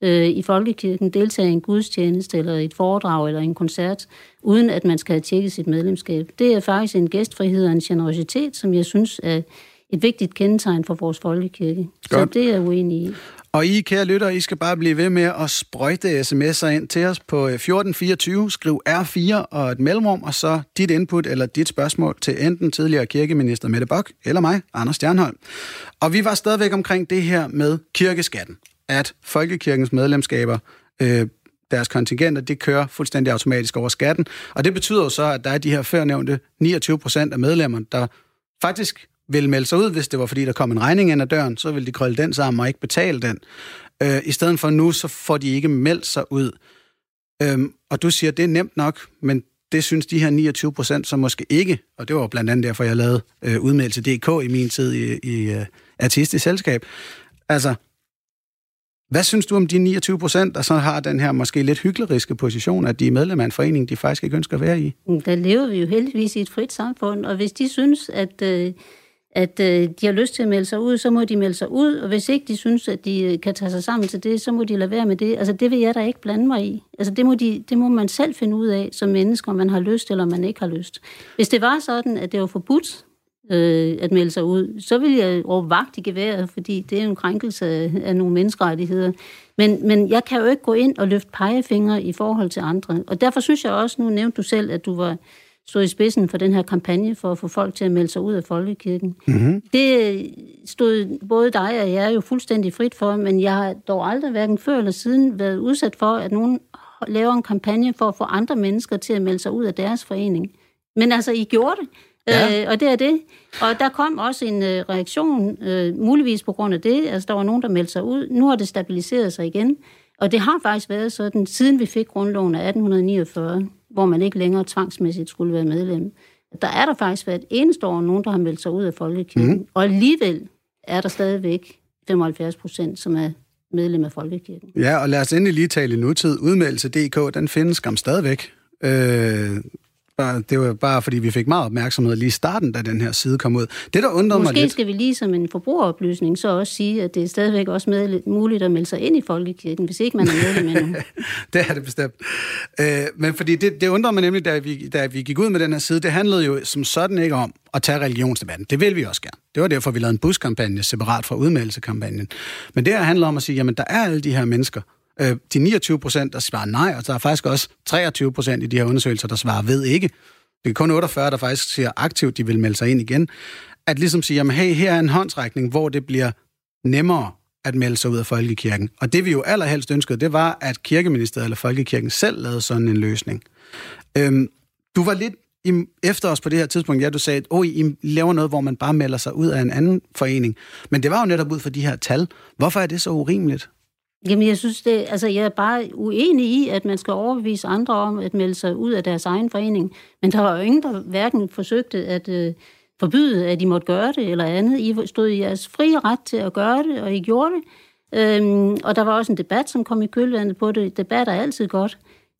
Speaker 3: øh, i folkekirken, deltage i en gudstjeneste, eller et foredrag, eller en koncert, uden at man skal have tjekket sit medlemskab. Det er faktisk en gæstfrihed og en generositet, som jeg synes er et vigtigt kendetegn for vores folkekirke. Godt. Så det er jeg uenig i.
Speaker 2: Og I, kære lytter, I skal bare blive ved med at sprøjte sms'er ind til os på 1424. Øh, Skriv R4 og et mellemrum, og så dit input eller dit spørgsmål til enten tidligere kirkeminister Mette Bock eller mig, Anders Stjernholm. Og vi var stadigvæk omkring det her med kirkeskatten at folkekirkens medlemskaber øh, deres kontingenter, det kører fuldstændig automatisk over skatten. Og det betyder jo så, at der er de her førnævnte 29 procent af medlemmerne, der faktisk vil melde sig ud, hvis det var fordi, der kom en regning ind ad døren, så vil de krølle den sammen og ikke betale den. Øh, I stedet for nu, så får de ikke meldt sig ud. Øhm, og du siger, det er nemt nok, men det synes de her 29 procent så måske ikke, og det var blandt andet derfor, jeg lavede øh, udmeldelse DK i min tid i, i øh, artistisk selskab. Altså, hvad synes du om de 29 procent, der så har den her måske lidt hykleriske position, at de er medlem af en forening, de faktisk ikke ønsker at være i?
Speaker 3: Mm, der lever vi jo heldigvis i et frit samfund, og hvis de synes, at, øh, at øh, de har lyst til at melde sig ud, så må de melde sig ud, og hvis ikke de synes, at de øh, kan tage sig sammen til det, så må de lade være med det. Altså det vil jeg da ikke blande mig i. Altså det må, de, det må man selv finde ud af som mennesker, om man har lyst eller man ikke har lyst. Hvis det var sådan, at det var forbudt øh, at melde sig ud, så ville jeg råbe vagt i geværet, fordi det er en krænkelse af, af nogle menneskerettigheder. Men, men jeg kan jo ikke gå ind og løfte pegefingre i forhold til andre. Og derfor synes jeg også, nu nævnte du selv, at du var stod i spidsen for den her kampagne for at få folk til at melde sig ud af folkekirken. Mm-hmm. Det stod både dig og jeg jo fuldstændig frit for, men jeg har dog aldrig hverken før eller siden været udsat for, at nogen laver en kampagne for at få andre mennesker til at melde sig ud af deres forening. Men altså, I gjorde det. Ja. Øh, og det er det. Og der kom også en øh, reaktion, øh, muligvis på grund af det. Altså, der var nogen, der meldte sig ud. Nu har det stabiliseret sig igen. Og det har faktisk været sådan, siden vi fik grundloven af 1849, hvor man ikke længere tvangsmæssigt skulle være medlem. Der er der faktisk været eneste år nogen, der har meldt sig ud af folkekirken. Mm. Og alligevel er der stadigvæk 75 procent, som er medlem af folkekirken.
Speaker 2: Ja, og lad os endelig lige tale i nutid. Udmeldelse.dk, den findes skam stadigvæk. Øh, Bare, det var bare, fordi vi fik meget opmærksomhed lige i starten, da den her side kom ud. Det, der undrede
Speaker 3: Måske
Speaker 2: mig lidt...
Speaker 3: skal vi lige som en forbrugeroplysning så også sige, at det er stadigvæk også med, muligt at melde sig ind i Folkekirken, hvis ikke man er medlem endnu.
Speaker 2: det er det bestemt. Øh, men fordi det, det undrer mig nemlig, da vi, da vi gik ud med den her side, det handlede jo som sådan ikke om at tage religionsdebatten. Det vil vi også gerne. Det var derfor, vi lavede en buskampagne separat fra udmeldelsekampagnen. Men det her handler om at sige, jamen der er alle de her mennesker, Øh, de 29 procent, der svarer nej, og der er faktisk også 23 procent i de her undersøgelser, der svarer ved ikke. Det er kun 48, der faktisk siger aktivt, de vil melde sig ind igen. At ligesom sige, jamen hey, her er en håndsrækning, hvor det bliver nemmere at melde sig ud af folkekirken. Og det vi jo allerhelst ønskede, det var, at kirkeministeriet eller folkekirken selv lavede sådan en løsning. Øhm, du var lidt i, efter os på det her tidspunkt, ja, du sagde, at oh, I laver noget, hvor man bare melder sig ud af en anden forening. Men det var jo netop ud for de her tal. Hvorfor er det så urimeligt?
Speaker 3: Jamen, jeg synes det, altså jeg er bare uenig i, at man skal overbevise andre om at melde sig ud af deres egen forening. Men der var jo ingen, der hverken forsøgte at øh, forbyde, at I måtte gøre det eller andet. I stod i jeres frie ret til at gøre det, og I gjorde det. Øhm, og der var også en debat, som kom i kølvandet på det. Debat er altid godt.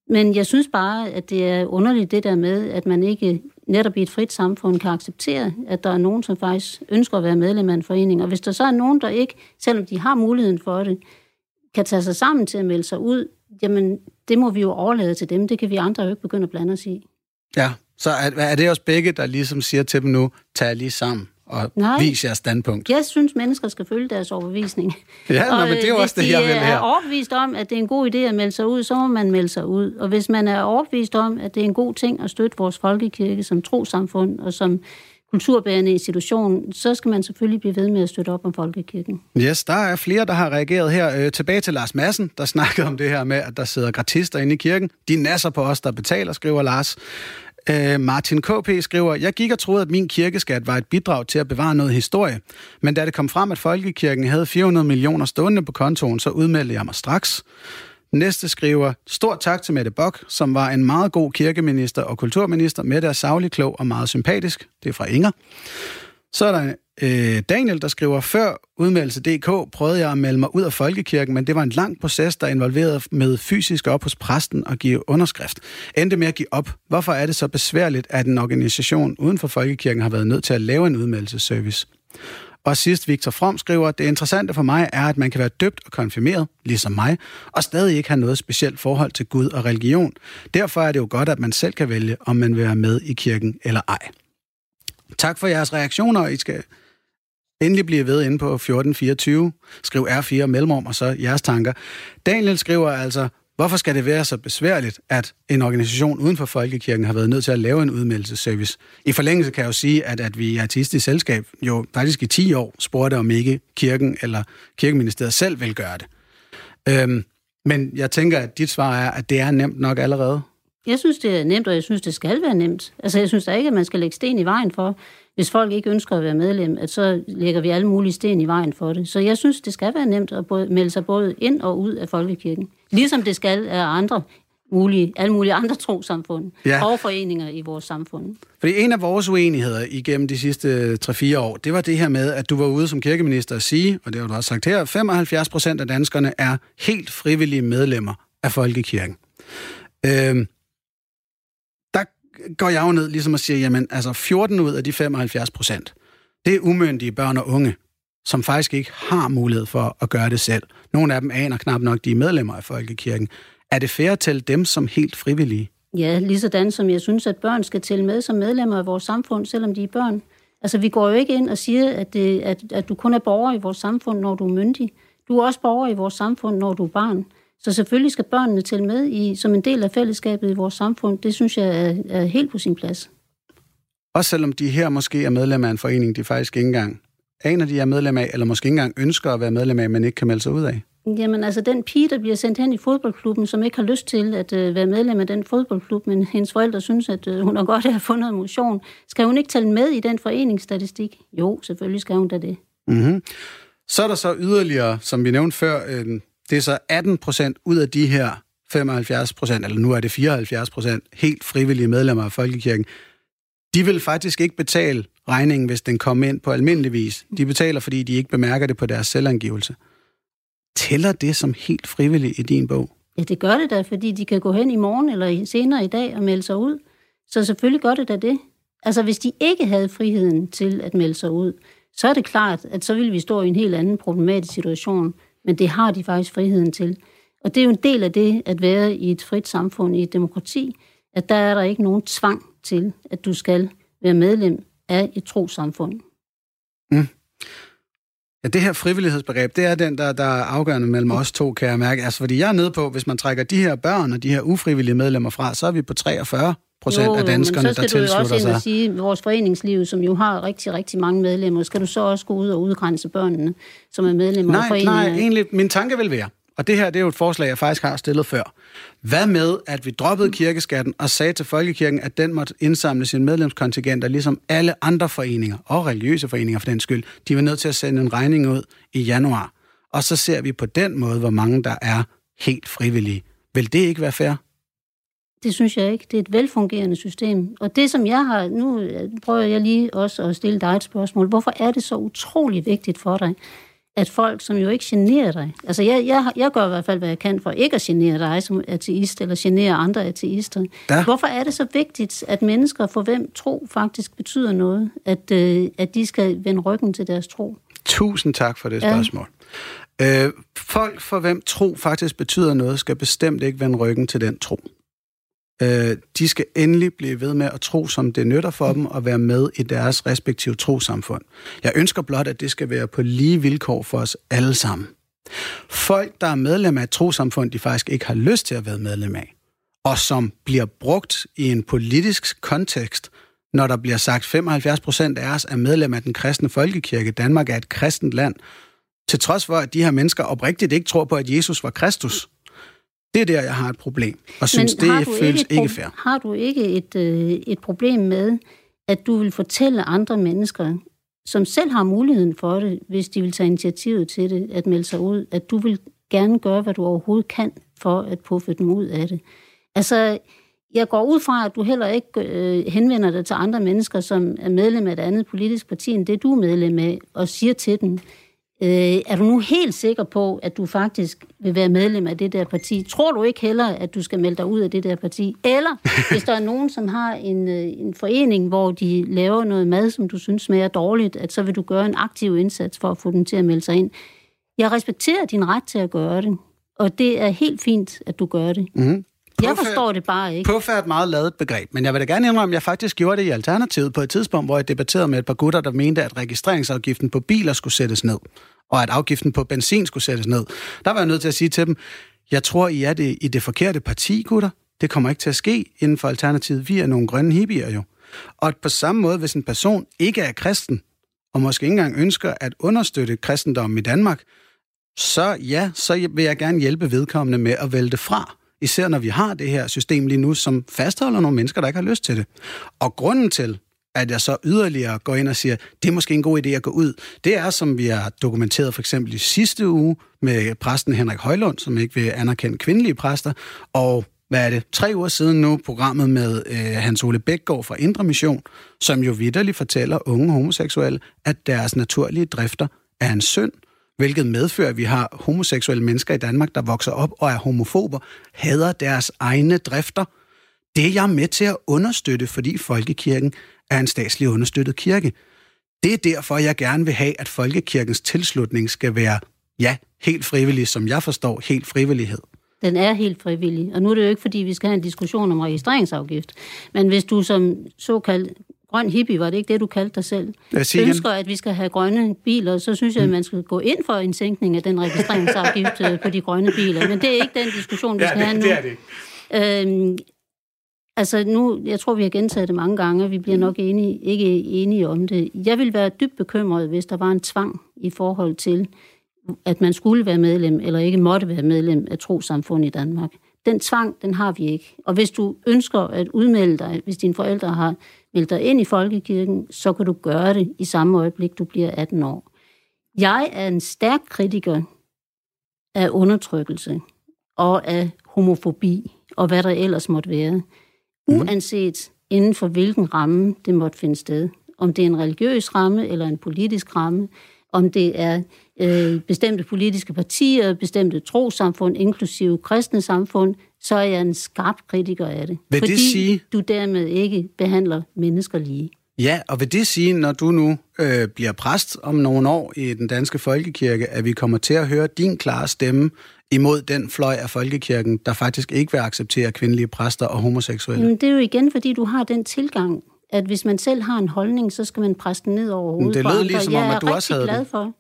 Speaker 3: Men jeg synes bare, at det er underligt det der med, at man ikke netop i et frit samfund kan acceptere, at der er nogen, som faktisk ønsker at være medlem af en forening. Og hvis der så er nogen, der ikke, selvom de har muligheden for det, kan tage sig sammen til at melde sig ud, jamen det må vi jo overlade til dem. Det kan vi andre jo ikke begynde at blande os i.
Speaker 2: Ja, så er, er det også begge, der ligesom siger til dem nu, tag lige sammen og Nej. vis jeres standpunkt?
Speaker 3: Jeg synes, mennesker skal følge deres overbevisning.
Speaker 2: Ja, og, men det er jo også det, jeg vil her.
Speaker 3: Hvis de er overbevist om, at det er en god idé at melde sig ud, så må man melde sig ud. Og hvis man er overbevist om, at det er en god ting at støtte vores folkekirke som trosamfund og som kulturbærende institution, så skal man selvfølgelig blive ved med at støtte op om folkekirken.
Speaker 2: Yes, der er flere, der har reageret her. Øh, tilbage til Lars Madsen, der snakkede om det her med, at der sidder gratister inde i kirken. De nasser på os, der betaler, skriver Lars. Øh, Martin KP skriver, jeg gik og troede, at min kirkeskat var et bidrag til at bevare noget historie. Men da det kom frem, at Folkekirken havde 400 millioner stående på kontoen, så udmeldte jeg mig straks. Næste skriver, stort tak til Mette Bock, som var en meget god kirkeminister og kulturminister. med er savlig, klog og meget sympatisk. Det er fra Inger. Så er der øh, Daniel, der skriver, før udmeldelse.dk prøvede jeg at melde mig ud af folkekirken, men det var en lang proces, der involverede med fysisk op hos præsten og give underskrift. Endte med at give op. Hvorfor er det så besværligt, at en organisation uden for folkekirken har været nødt til at lave en udmeldelsesservice? Og sidst Victor From skriver, det interessante for mig er, at man kan være døbt og konfirmeret, ligesom mig, og stadig ikke have noget specielt forhold til Gud og religion. Derfor er det jo godt, at man selv kan vælge, om man vil være med i kirken eller ej. Tak for jeres reaktioner. I skal endelig blive ved inde på 1424. Skriv R4 mellemrum og så jeres tanker. Daniel skriver altså, Hvorfor skal det være så besværligt, at en organisation uden for Folkekirken har været nødt til at lave en udmeldelsesservice? I forlængelse kan jeg jo sige, at, at vi i Artistisk Selskab jo faktisk i 10 år spurgte, om ikke kirken eller kirkeministeriet selv vil gøre det. Øhm, Men jeg tænker, at dit svar er, at det er nemt nok allerede.
Speaker 3: Jeg synes, det er nemt, og jeg synes, det skal være nemt. Altså, jeg synes da ikke, at man skal lægge sten i vejen for, hvis folk ikke ønsker at være medlem, at så lægger vi alle mulige sten i vejen for det. Så jeg synes, det skal være nemt at både, melde sig både ind og ud af folkekirken. Ligesom det skal af andre mulige, alle mulige andre trosamfund
Speaker 2: Ja.
Speaker 3: og foreninger i vores samfund.
Speaker 2: Fordi en af vores uenigheder igennem de sidste 3-4 år, det var det her med, at du var ude som kirkeminister at sige, og det har du også sagt her, 75 procent af danskerne er helt frivillige medlemmer af Folkekirken. Øhm, går jeg jo ned ligesom og siger, jamen altså 14 ud af de 75 procent, det er umyndige børn og unge, som faktisk ikke har mulighed for at gøre det selv. Nogle af dem aner knap nok, de er medlemmer af Folkekirken. Er det fair at tælle dem som helt frivillige?
Speaker 3: Ja, lige sådan som jeg synes, at børn skal tælle med som medlemmer af vores samfund, selvom de er børn. Altså, vi går jo ikke ind og siger, at, det, at, at du kun er borger i vores samfund, når du er myndig. Du er også borger i vores samfund, når du er barn. Så selvfølgelig skal børnene tælle med i, som en del af fællesskabet i vores samfund. Det synes jeg er, er helt på sin plads.
Speaker 2: Også selvom de her måske er medlem af en forening, de faktisk ikke engang aner, de er medlem af, eller måske ikke engang ønsker at være medlem af, men ikke kan melde sig ud af.
Speaker 3: Jamen altså, den pige, der bliver sendt hen i fodboldklubben, som ikke har lyst til at øh, være medlem af den fodboldklub, men hendes forældre synes, at øh, hun har godt at få noget motion, skal hun ikke tælle med i den foreningsstatistik? Jo, selvfølgelig skal hun da det.
Speaker 2: Mm-hmm. Så er der så yderligere, som vi nævnte før, øh, det er så 18 procent ud af de her 75 procent, eller nu er det 74 procent, helt frivillige medlemmer af Folkekirken. De vil faktisk ikke betale regningen, hvis den kommer ind på almindelig vis. De betaler, fordi de ikke bemærker det på deres selvangivelse. Tæller det som helt frivilligt i din bog?
Speaker 3: Ja, det gør det da, fordi de kan gå hen i morgen eller i- senere i dag og melde sig ud. Så selvfølgelig gør det da det. Altså, hvis de ikke havde friheden til at melde sig ud, så er det klart, at så ville vi stå i en helt anden problematisk situation. Men det har de faktisk friheden til. Og det er jo en del af det at være i et frit samfund, i et demokrati, at der er der ikke nogen tvang til, at du skal være medlem af et trosamfund. Mm.
Speaker 2: Ja, det her frivillighedsbegreb, det er den, der, der er afgørende mellem os to, kan jeg mærke. Altså, fordi jeg er nede på, hvis man trækker de her børn og de her ufrivillige medlemmer fra, så er vi på 43 procent af danskerne,
Speaker 3: men så
Speaker 2: der
Speaker 3: skal du jo også
Speaker 2: tilslutter
Speaker 3: og
Speaker 2: sig.
Speaker 3: sige, vores foreningsliv, som jo har rigtig, rigtig mange medlemmer, skal du så også gå ud og udgrænse børnene, som er medlemmer af
Speaker 2: Nej,
Speaker 3: foreninger?
Speaker 2: nej, egentlig, min tanke vil være, og det her det er jo et forslag, jeg faktisk har stillet før. Hvad med, at vi droppede kirkeskatten og sagde til Folkekirken, at den måtte indsamle sine medlemskontingenter, ligesom alle andre foreninger, og religiøse foreninger for den skyld, de var nødt til at sende en regning ud i januar. Og så ser vi på den måde, hvor mange der er helt frivillige. Vil det ikke være fair?
Speaker 3: Det synes jeg ikke. Det er et velfungerende system. Og det, som jeg har... Nu prøver jeg lige også at stille dig et spørgsmål. Hvorfor er det så utrolig vigtigt for dig, at folk, som jo ikke generer dig... Altså, jeg, jeg, jeg gør i hvert fald, hvad jeg kan for ikke at genere dig som ateist, eller genere andre ateister.
Speaker 2: Ja.
Speaker 3: Hvorfor er det så vigtigt, at mennesker, for hvem tro faktisk betyder noget, at, øh, at de skal vende ryggen til deres tro?
Speaker 2: Tusind tak for det
Speaker 3: Ja.
Speaker 2: spørgsmål. Øh, folk, for hvem tro faktisk betyder noget, skal bestemt ikke vende ryggen til den tro. Øh, de skal endelig blive ved med at tro, som det nytter for dem, og være med i deres respektive trosamfund. Jeg ønsker blot, at det skal være på lige vilkår for os alle sammen. Folk, der er medlem af et trosamfund, de faktisk ikke har lyst til at være medlem af, og som bliver brugt i en politisk kontekst, når der bliver sagt, 75 procent af os er medlem af den kristne folkekirke. Danmark er et kristent land. Til trods for, at de her mennesker oprigtigt ikke tror på, at Jesus var Kristus. Det er der, jeg har et problem, og synes, det føles ikke
Speaker 3: pro-
Speaker 2: fair.
Speaker 3: Har du ikke et, øh, et problem med, at du vil fortælle andre mennesker, som selv har muligheden for det, hvis de vil tage initiativet til det, at melde sig ud, at du vil gerne gøre, hvad du overhovedet kan for at puffe dem ud af det. Altså, jeg går ud fra, at du heller ikke øh, henvender dig til andre mennesker, som er medlem af et andet politisk parti, end det du er medlem af, og siger til dem, øh, er du nu helt sikker på, at du faktisk vil være medlem af det der parti? Tror du ikke heller, at du skal melde dig ud af det der parti? Eller hvis der er nogen, som har en, øh, en forening, hvor de laver noget mad, som du synes smager dårligt, at så vil du gøre en aktiv indsats for at få dem til at melde sig ind. Jeg respekterer din ret til at gøre det, og det er helt fint, at du gør det.
Speaker 2: Mm-hmm.
Speaker 3: Jeg forstår det bare ikke.
Speaker 2: Puff er et meget lavet begreb, men jeg vil da gerne indrømme, at jeg faktisk gjorde det i Alternativet på et tidspunkt, hvor jeg debatterede med et par gutter, der mente, at registreringsafgiften på biler skulle sættes ned, og at afgiften på benzin skulle sættes ned. Der var jeg nødt til at sige til dem, jeg tror, I er det, i det forkerte parti, gutter. Det kommer ikke til at ske inden for Alternativet. Vi er nogle grønne hippier jo. Og på samme måde, hvis en person ikke er kristen, og måske ikke engang ønsker at understøtte kristendommen i Danmark, så ja, så vil jeg gerne hjælpe vedkommende med at vælge det fra. Især når vi har det her system lige nu, som fastholder nogle mennesker, der ikke har lyst til det. Og grunden til, at jeg så yderligere går ind og siger, det er måske en god idé at gå ud, det er, som vi har dokumenteret for eksempel i sidste uge med præsten Henrik Højlund, som ikke vil anerkende kvindelige præster, og hvad er det, tre uger siden nu, programmet med øh, Hans Ole Bækgaard fra Indre Mission, som jo vidderligt fortæller unge homoseksuelle, at deres naturlige drifter er en synd, hvilket medfører, at vi har homoseksuelle mennesker i Danmark, der vokser op og er homofober, hader deres egne drifter. Det er jeg med til at understøtte, fordi Folkekirken er en statslig understøttet kirke. Det er derfor, jeg gerne vil have, at Folkekirkens tilslutning skal være, ja, helt frivillig, som jeg forstår, helt frivillighed.
Speaker 3: Den er helt frivillig. Og nu er det jo ikke, fordi vi skal have en diskussion om registreringsafgift. Men hvis du som såkaldt grøn hippie, var det ikke det, du kaldte dig selv, ønsker, at vi skal have grønne biler, så synes jeg, at man skal gå ind for en sænkning af den registreringsafgift øh, på de grønne biler. Men det er ikke den diskussion, vi skal
Speaker 2: ja,
Speaker 3: det,
Speaker 2: have nu. Det er det. Øhm,
Speaker 3: altså nu, jeg tror, vi har gentaget det mange gange, og vi bliver nok enige, ikke enige om det. Jeg vil være dybt bekymret, hvis der var en tvang i forhold til, at man skulle være medlem, eller ikke måtte være medlem af trosamfund i Danmark. Den tvang, den har vi ikke. Og hvis du ønsker at udmelde dig, hvis dine forældre har meldt dig ind i folkekirken, så kan du gøre det i samme øjeblik, du bliver 18 år. Jeg er en stærk kritiker af undertrykkelse og af homofobi og hvad der ellers måtte være, mhm. uanset inden for hvilken ramme det måtte finde sted. Om det er en religiøs ramme eller en politisk ramme, om det er øh, bestemte politiske partier, bestemte trosamfund, inklusive kristne samfund, så er jeg en skarp kritiker af det.
Speaker 2: Vil
Speaker 3: fordi
Speaker 2: det sige...
Speaker 3: du dermed ikke behandler mennesker lige.
Speaker 2: Ja, og vil det sige, når du nu øh, bliver præst om nogle år i den danske folkekirke, at vi kommer til at høre din klare stemme imod den fløj af folkekirken, der faktisk ikke vil acceptere kvindelige præster og homoseksuelle?
Speaker 3: Jamen, det er jo igen, fordi du har den tilgang, at hvis man selv har en holdning, så skal man presse den ned over hovedet
Speaker 2: Det lød ligesom om, at du også havde
Speaker 3: glad for.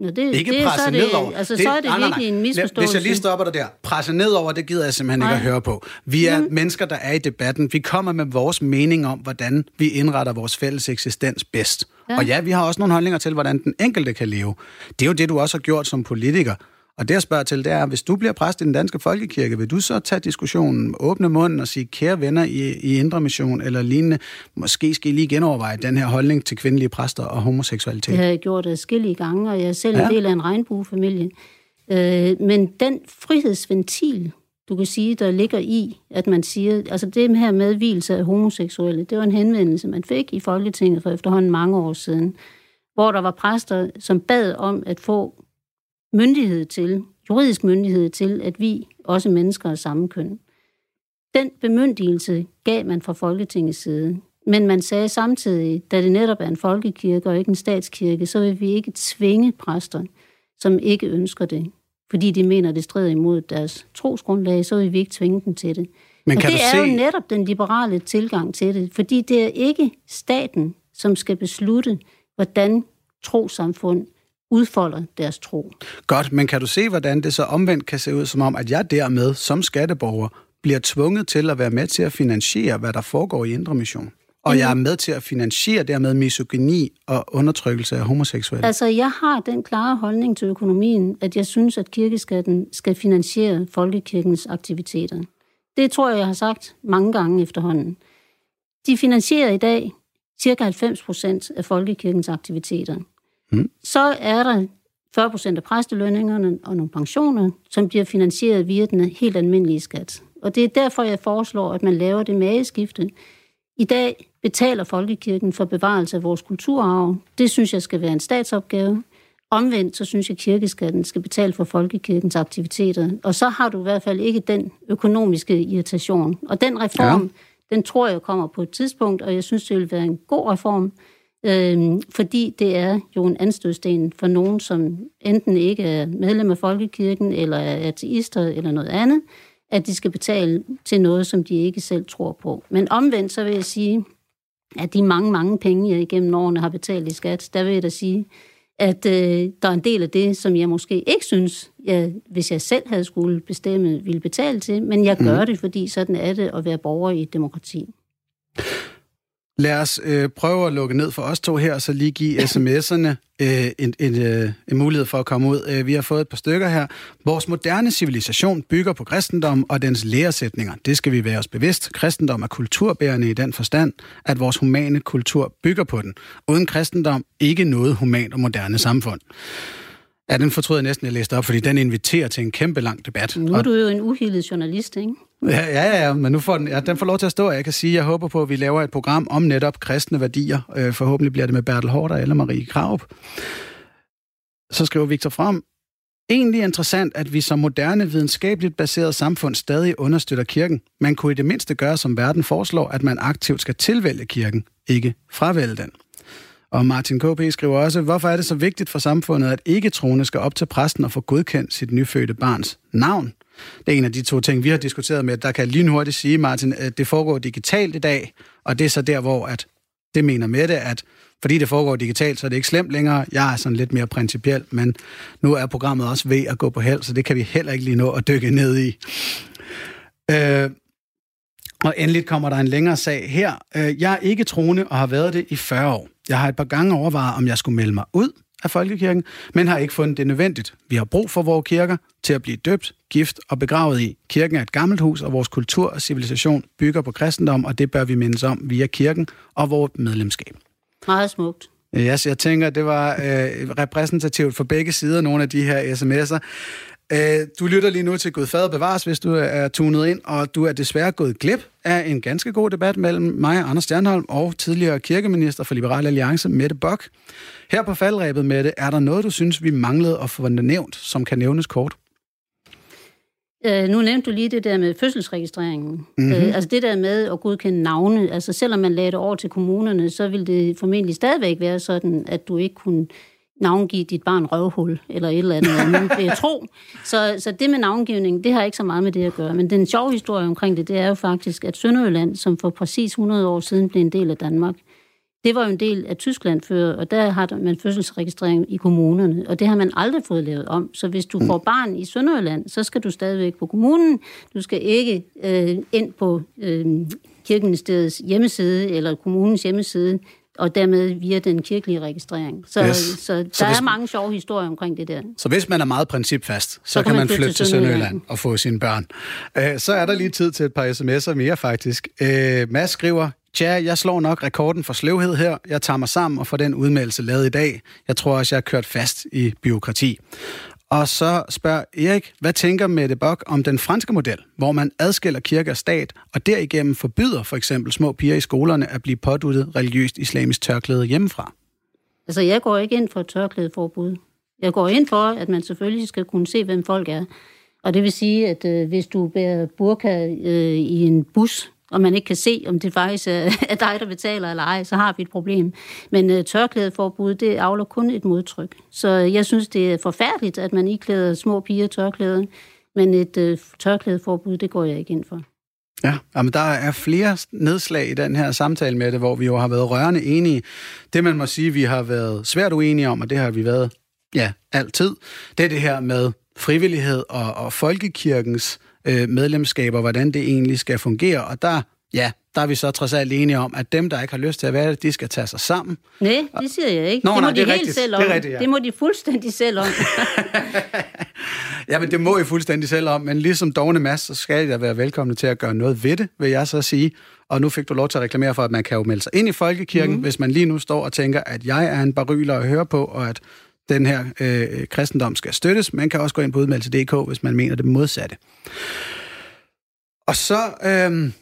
Speaker 2: Nå, det, ikke det, presse så det, nedover.
Speaker 3: Altså, det, så er det nej, virkelig nej. en misforståelse.
Speaker 2: Hvis jeg lige stopper dig der. Presse nedover, det gider jeg simpelthen nej. ikke at høre på. Vi er mm. mennesker, der er i debatten. Vi kommer med vores mening om, hvordan vi indretter vores fælles eksistens bedst. Ja. Og ja, vi har også nogle holdninger til, hvordan den enkelte kan leve. Det er jo det, du også har gjort som politiker. Og det, jeg spørger til, det er, hvis du bliver præst i den danske folkekirke, vil du så tage diskussionen, åbne munden og sige, kære venner i, i Indre Mission eller lignende, måske skal I lige genoverveje den her holdning til kvindelige præster og homoseksualitet?
Speaker 3: Det har jeg gjort adskillige gange, og jeg er selv ja. en del af en regnbuefamilie. Øh, men den frihedsventil, du kan sige, der ligger i, at man siger, altså det her med hvilelse af homoseksuelle, det var en henvendelse, man fik i Folketinget for efterhånden mange år siden, hvor der var præster, som bad om at få myndighed til, juridisk myndighed til, at vi, også mennesker af samme køn. Den bemyndigelse gav man fra Folketingets side. Men man sagde samtidig, da det netop er en folkekirke og ikke en statskirke, så vil vi ikke tvinge præster, som ikke ønsker det. Fordi de mener, det strider imod deres trosgrundlag, så vil vi ikke tvinge dem til det. Men kan og det er se... jo netop den liberale tilgang til det, fordi det er ikke staten, som skal beslutte, hvordan trosamfund udfolder deres tro.
Speaker 2: Godt, men kan du se, hvordan det så omvendt kan se ud, som om, at jeg dermed som skatteborger bliver tvunget til at være med til at finansiere, hvad der foregår i Indre Mission? Og jeg er med til at finansiere dermed misogyni og undertrykkelse af homoseksuelle.
Speaker 3: Altså, jeg har den klare holdning til økonomien, at jeg synes, at kirkeskatten skal finansiere folkekirkens aktiviteter. Det tror jeg, jeg har sagt mange gange efterhånden. De finansierer i dag cirka 90 procent af folkekirkens aktiviteter. Mm. Så er der 40 procent af præstelønningerne og nogle pensioner, som bliver finansieret via den helt almindelige skat. Og det er derfor, jeg foreslår, at man laver det mageskifte. I dag betaler Folkekirken for bevarelse af vores kulturarv. Det synes jeg skal være en statsopgave. Omvendt, så synes jeg, at kirkeskatten skal betale for folkekirkens aktiviteter. Og så har du i hvert fald ikke den økonomiske irritation. Og den reform, ja. den tror jeg kommer på et tidspunkt, og jeg synes, det vil være en god reform, øh, fordi det er jo en anstødsten for nogen, som enten ikke er medlem af Folkekirken, eller er ateister, eller noget andet, at de skal betale til noget, som de ikke selv tror på. Men omvendt så vil jeg sige, at de mange, mange penge, jeg igennem årene har betalt i skat, der vil jeg da sige, at øh, der er en del af det, som jeg måske ikke synes, jeg, hvis jeg selv havde skulle bestemme, ville betale til, men jeg gør mm. det, fordi sådan er det at være borger i et demokrati.
Speaker 2: Lad os øh, prøve at lukke ned for os to her, og så lige give sms'erne øh, en, en, øh, en mulighed for at komme ud. Øh, vi har fået et par stykker her. Vores moderne civilisation bygger på kristendom og dens læresætninger. Det skal vi være os bevidst. Kristendom er kulturbærende i den forstand, at vores humane kultur bygger på den. Uden kristendom ikke noget humant og moderne samfund. Ja, den fortryder jeg næsten, at jeg læste op, fordi den inviterer til en kæmpe lang debat.
Speaker 3: Nu er du jo en uhildet journalist, ikke?
Speaker 2: Ja, ja, ja, men nu får den, ja, den får lov til at stå, og jeg kan sige, at jeg håber på, at vi laver et program om netop kristne værdier. Øh, forhåbentlig bliver det med Bertel Hårder eller Marie Kraup. Så skriver Victor frem, Egentlig interessant, at vi som moderne videnskabeligt baseret samfund stadig understøtter kirken. Man kunne i det mindste gøre, som verden foreslår, at man aktivt skal tilvælge kirken, ikke fravælge den. Og Martin K.P. skriver også, hvorfor er det så vigtigt for samfundet, at ikke troende skal op til præsten og få godkendt sit nyfødte barns navn? Det er en af de to ting, vi har diskuteret med. Der kan jeg lynhurtigt sige, Martin, at det foregår digitalt i dag, og det er så der, hvor at det mener med det, at fordi det foregår digitalt, så er det ikke slemt længere. Jeg er sådan lidt mere principiel, men nu er programmet også ved at gå på held, så det kan vi heller ikke lige nå at dykke ned i. Øh, og endelig kommer der en længere sag her. Øh, jeg er ikke troende og har været det i 40 år. Jeg har et par gange overvejet, om jeg skulle melde mig ud af folkekirken, men har ikke fundet det nødvendigt. Vi har brug for vores kirker til at blive døbt, gift og begravet i. Kirken er et gammelt hus, og vores kultur og civilisation bygger på kristendom, og det bør vi mindes om via kirken og vores medlemskab.
Speaker 3: Meget smukt.
Speaker 2: Yes, jeg tænker, det var øh, repræsentativt for begge sider, nogle af de her sms'er. Øh, du lytter lige nu til Gud Fader Bevares, hvis du er tunet ind, og du er desværre gået glip af en ganske god debat mellem mig, Anders Stjernholm, og tidligere kirkeminister for Liberal Alliance, Mette Bok. Her på faldrebet, Mette, er der noget, du synes, vi manglede at få nævnt, som kan nævnes kort?
Speaker 3: Øh, nu nævnte du lige det der med fødselsregistreringen. Mm-hmm. Øh, altså det der med at godkende navne. Altså selvom man lagde det over til kommunerne, så ville det formentlig stadigvæk være sådan, at du ikke kunne navngive dit barn røvhul, eller et eller andet, andet, vil tro. Så, så det med navngivning, det har ikke så meget med det at gøre. Men den sjove historie omkring det, det er jo faktisk, at Sønderjylland, som for præcis 100 år siden blev en del af Danmark, det var jo en del af Tyskland før, og der har man fødselsregistrering i kommunerne, og det har man aldrig fået lavet om. Så hvis du får barn i Sønderjylland, så skal du stadigvæk på kommunen. Du skal ikke øh, ind på øh, kirkeministeriets hjemmeside eller kommunens hjemmeside og dermed via den kirkelige registrering. Så, yes. så der så hvis, er mange sjove historier omkring det der.
Speaker 2: Så hvis man er meget principfast, så, så kan, man, man flytte til Sønderjylland og få sine børn. Uh, så er der lige tid til et par sms'er mere faktisk. Uh, Mads skriver, Tja, jeg slår nok rekorden for sløvhed her. Jeg tager mig sammen og får den udmeldelse lavet i dag. Jeg tror også, jeg har kørt fast i byråkrati. Og så spørger Erik, hvad tænker Mette Bock om den franske model, hvor man adskiller kirke og stat, og derigennem forbyder for eksempel små piger i skolerne at blive påduttet religiøst islamisk tørklæde hjemmefra?
Speaker 3: Altså, jeg går ikke ind for et tørklædeforbud. Jeg går ind for, at man selvfølgelig skal kunne se, hvem folk er. Og det vil sige, at øh, hvis du bærer burka øh, i en bus, og man ikke kan se, om det faktisk er, dig, der betaler eller ej, så har vi et problem. Men øh, tørklædeforbud, det afler kun et modtryk. Så øh, jeg synes, det er forfærdeligt, at man ikke klæder små piger tørklæder, men et øh, tørklædeforbud, det går jeg ikke ind for.
Speaker 2: Ja, men der er flere nedslag i den her samtale med det, hvor vi jo har været rørende enige. Det, man må sige, vi har været svært uenige om, og det har vi været, ja, altid, det er det her med frivillighed og, og folkekirkens øh, medlemskaber, hvordan det egentlig skal fungere. Og der, ja, der er vi så trods alt enige om, at dem, der ikke har lyst til at være det, de skal tage sig sammen.
Speaker 3: Nej, det siger jeg ikke. Nå, det må nej, de det helt rigtigt. selv om.
Speaker 2: Det, er rigtigt, ja.
Speaker 3: det må de fuldstændig selv om.
Speaker 2: ja, men det må I fuldstændig selv om. Men ligesom dogne Mads, så skal jeg være velkomne til at gøre noget ved det, vil jeg så sige. Og nu fik du lov til at reklamere for, at man kan jo melde sig ind i Folkekirken, mm. hvis man lige nu står og tænker, at jeg er en baryler at høre på, og at den her øh, kristendom skal støttes. Man kan også gå ind på udmeldelse.dk, hvis man mener det modsatte. Og så øh,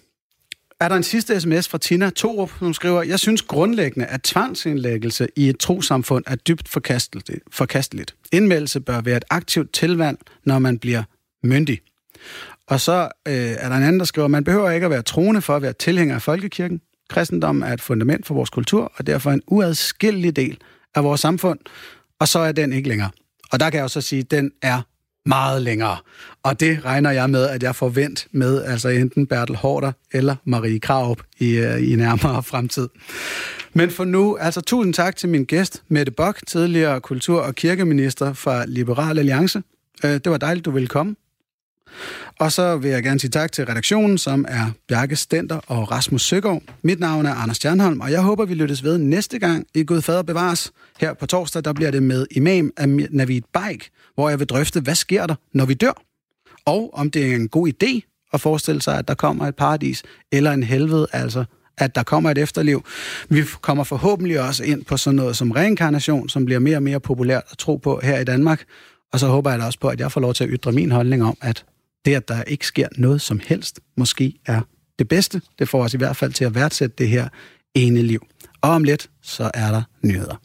Speaker 2: er der en sidste sms fra Tina Torup, som skriver, jeg synes grundlæggende, at tvangsindlæggelse i et trosamfund er dybt forkasteligt. forkasteligt. Indmeldelse bør være et aktivt tilvalg, når man bliver myndig. Og så øh, er der en anden, der skriver, man behøver ikke at være troende for at være tilhænger af folkekirken. Kristendommen er et fundament for vores kultur, og derfor en uadskillelig del af vores samfund og så er den ikke længere. Og der kan jeg også sige, at den er meget længere. Og det regner jeg med, at jeg får vendt med altså enten Bertel Hårder eller Marie Kraup i, øh, i nærmere fremtid. Men for nu, altså tusind tak til min gæst, Mette Bock, tidligere kultur- og kirkeminister fra Liberal Alliance. Øh, det var dejligt, du ville komme. Og så vil jeg gerne sige tak til redaktionen, som er Bjarke Stenter og Rasmus Søgaard. Mit navn er Anders Stjernholm, og jeg håber, vi lyttes ved næste gang i Gud Fader Bevares. Her på torsdag, der bliver det med imam Navid Baik, hvor jeg vil drøfte, hvad sker der, når vi dør? Og om det er en god idé at forestille sig, at der kommer et paradis eller en helvede, altså at der kommer et efterliv. Vi kommer forhåbentlig også ind på sådan noget som reinkarnation, som bliver mere og mere populært at tro på her i Danmark. Og så håber jeg da også på, at jeg får lov til at ytre min holdning om, at det, at der ikke sker noget som helst, måske er det bedste. Det får os i hvert fald til at værdsætte det her ene liv. Og om lidt, så er der nyheder.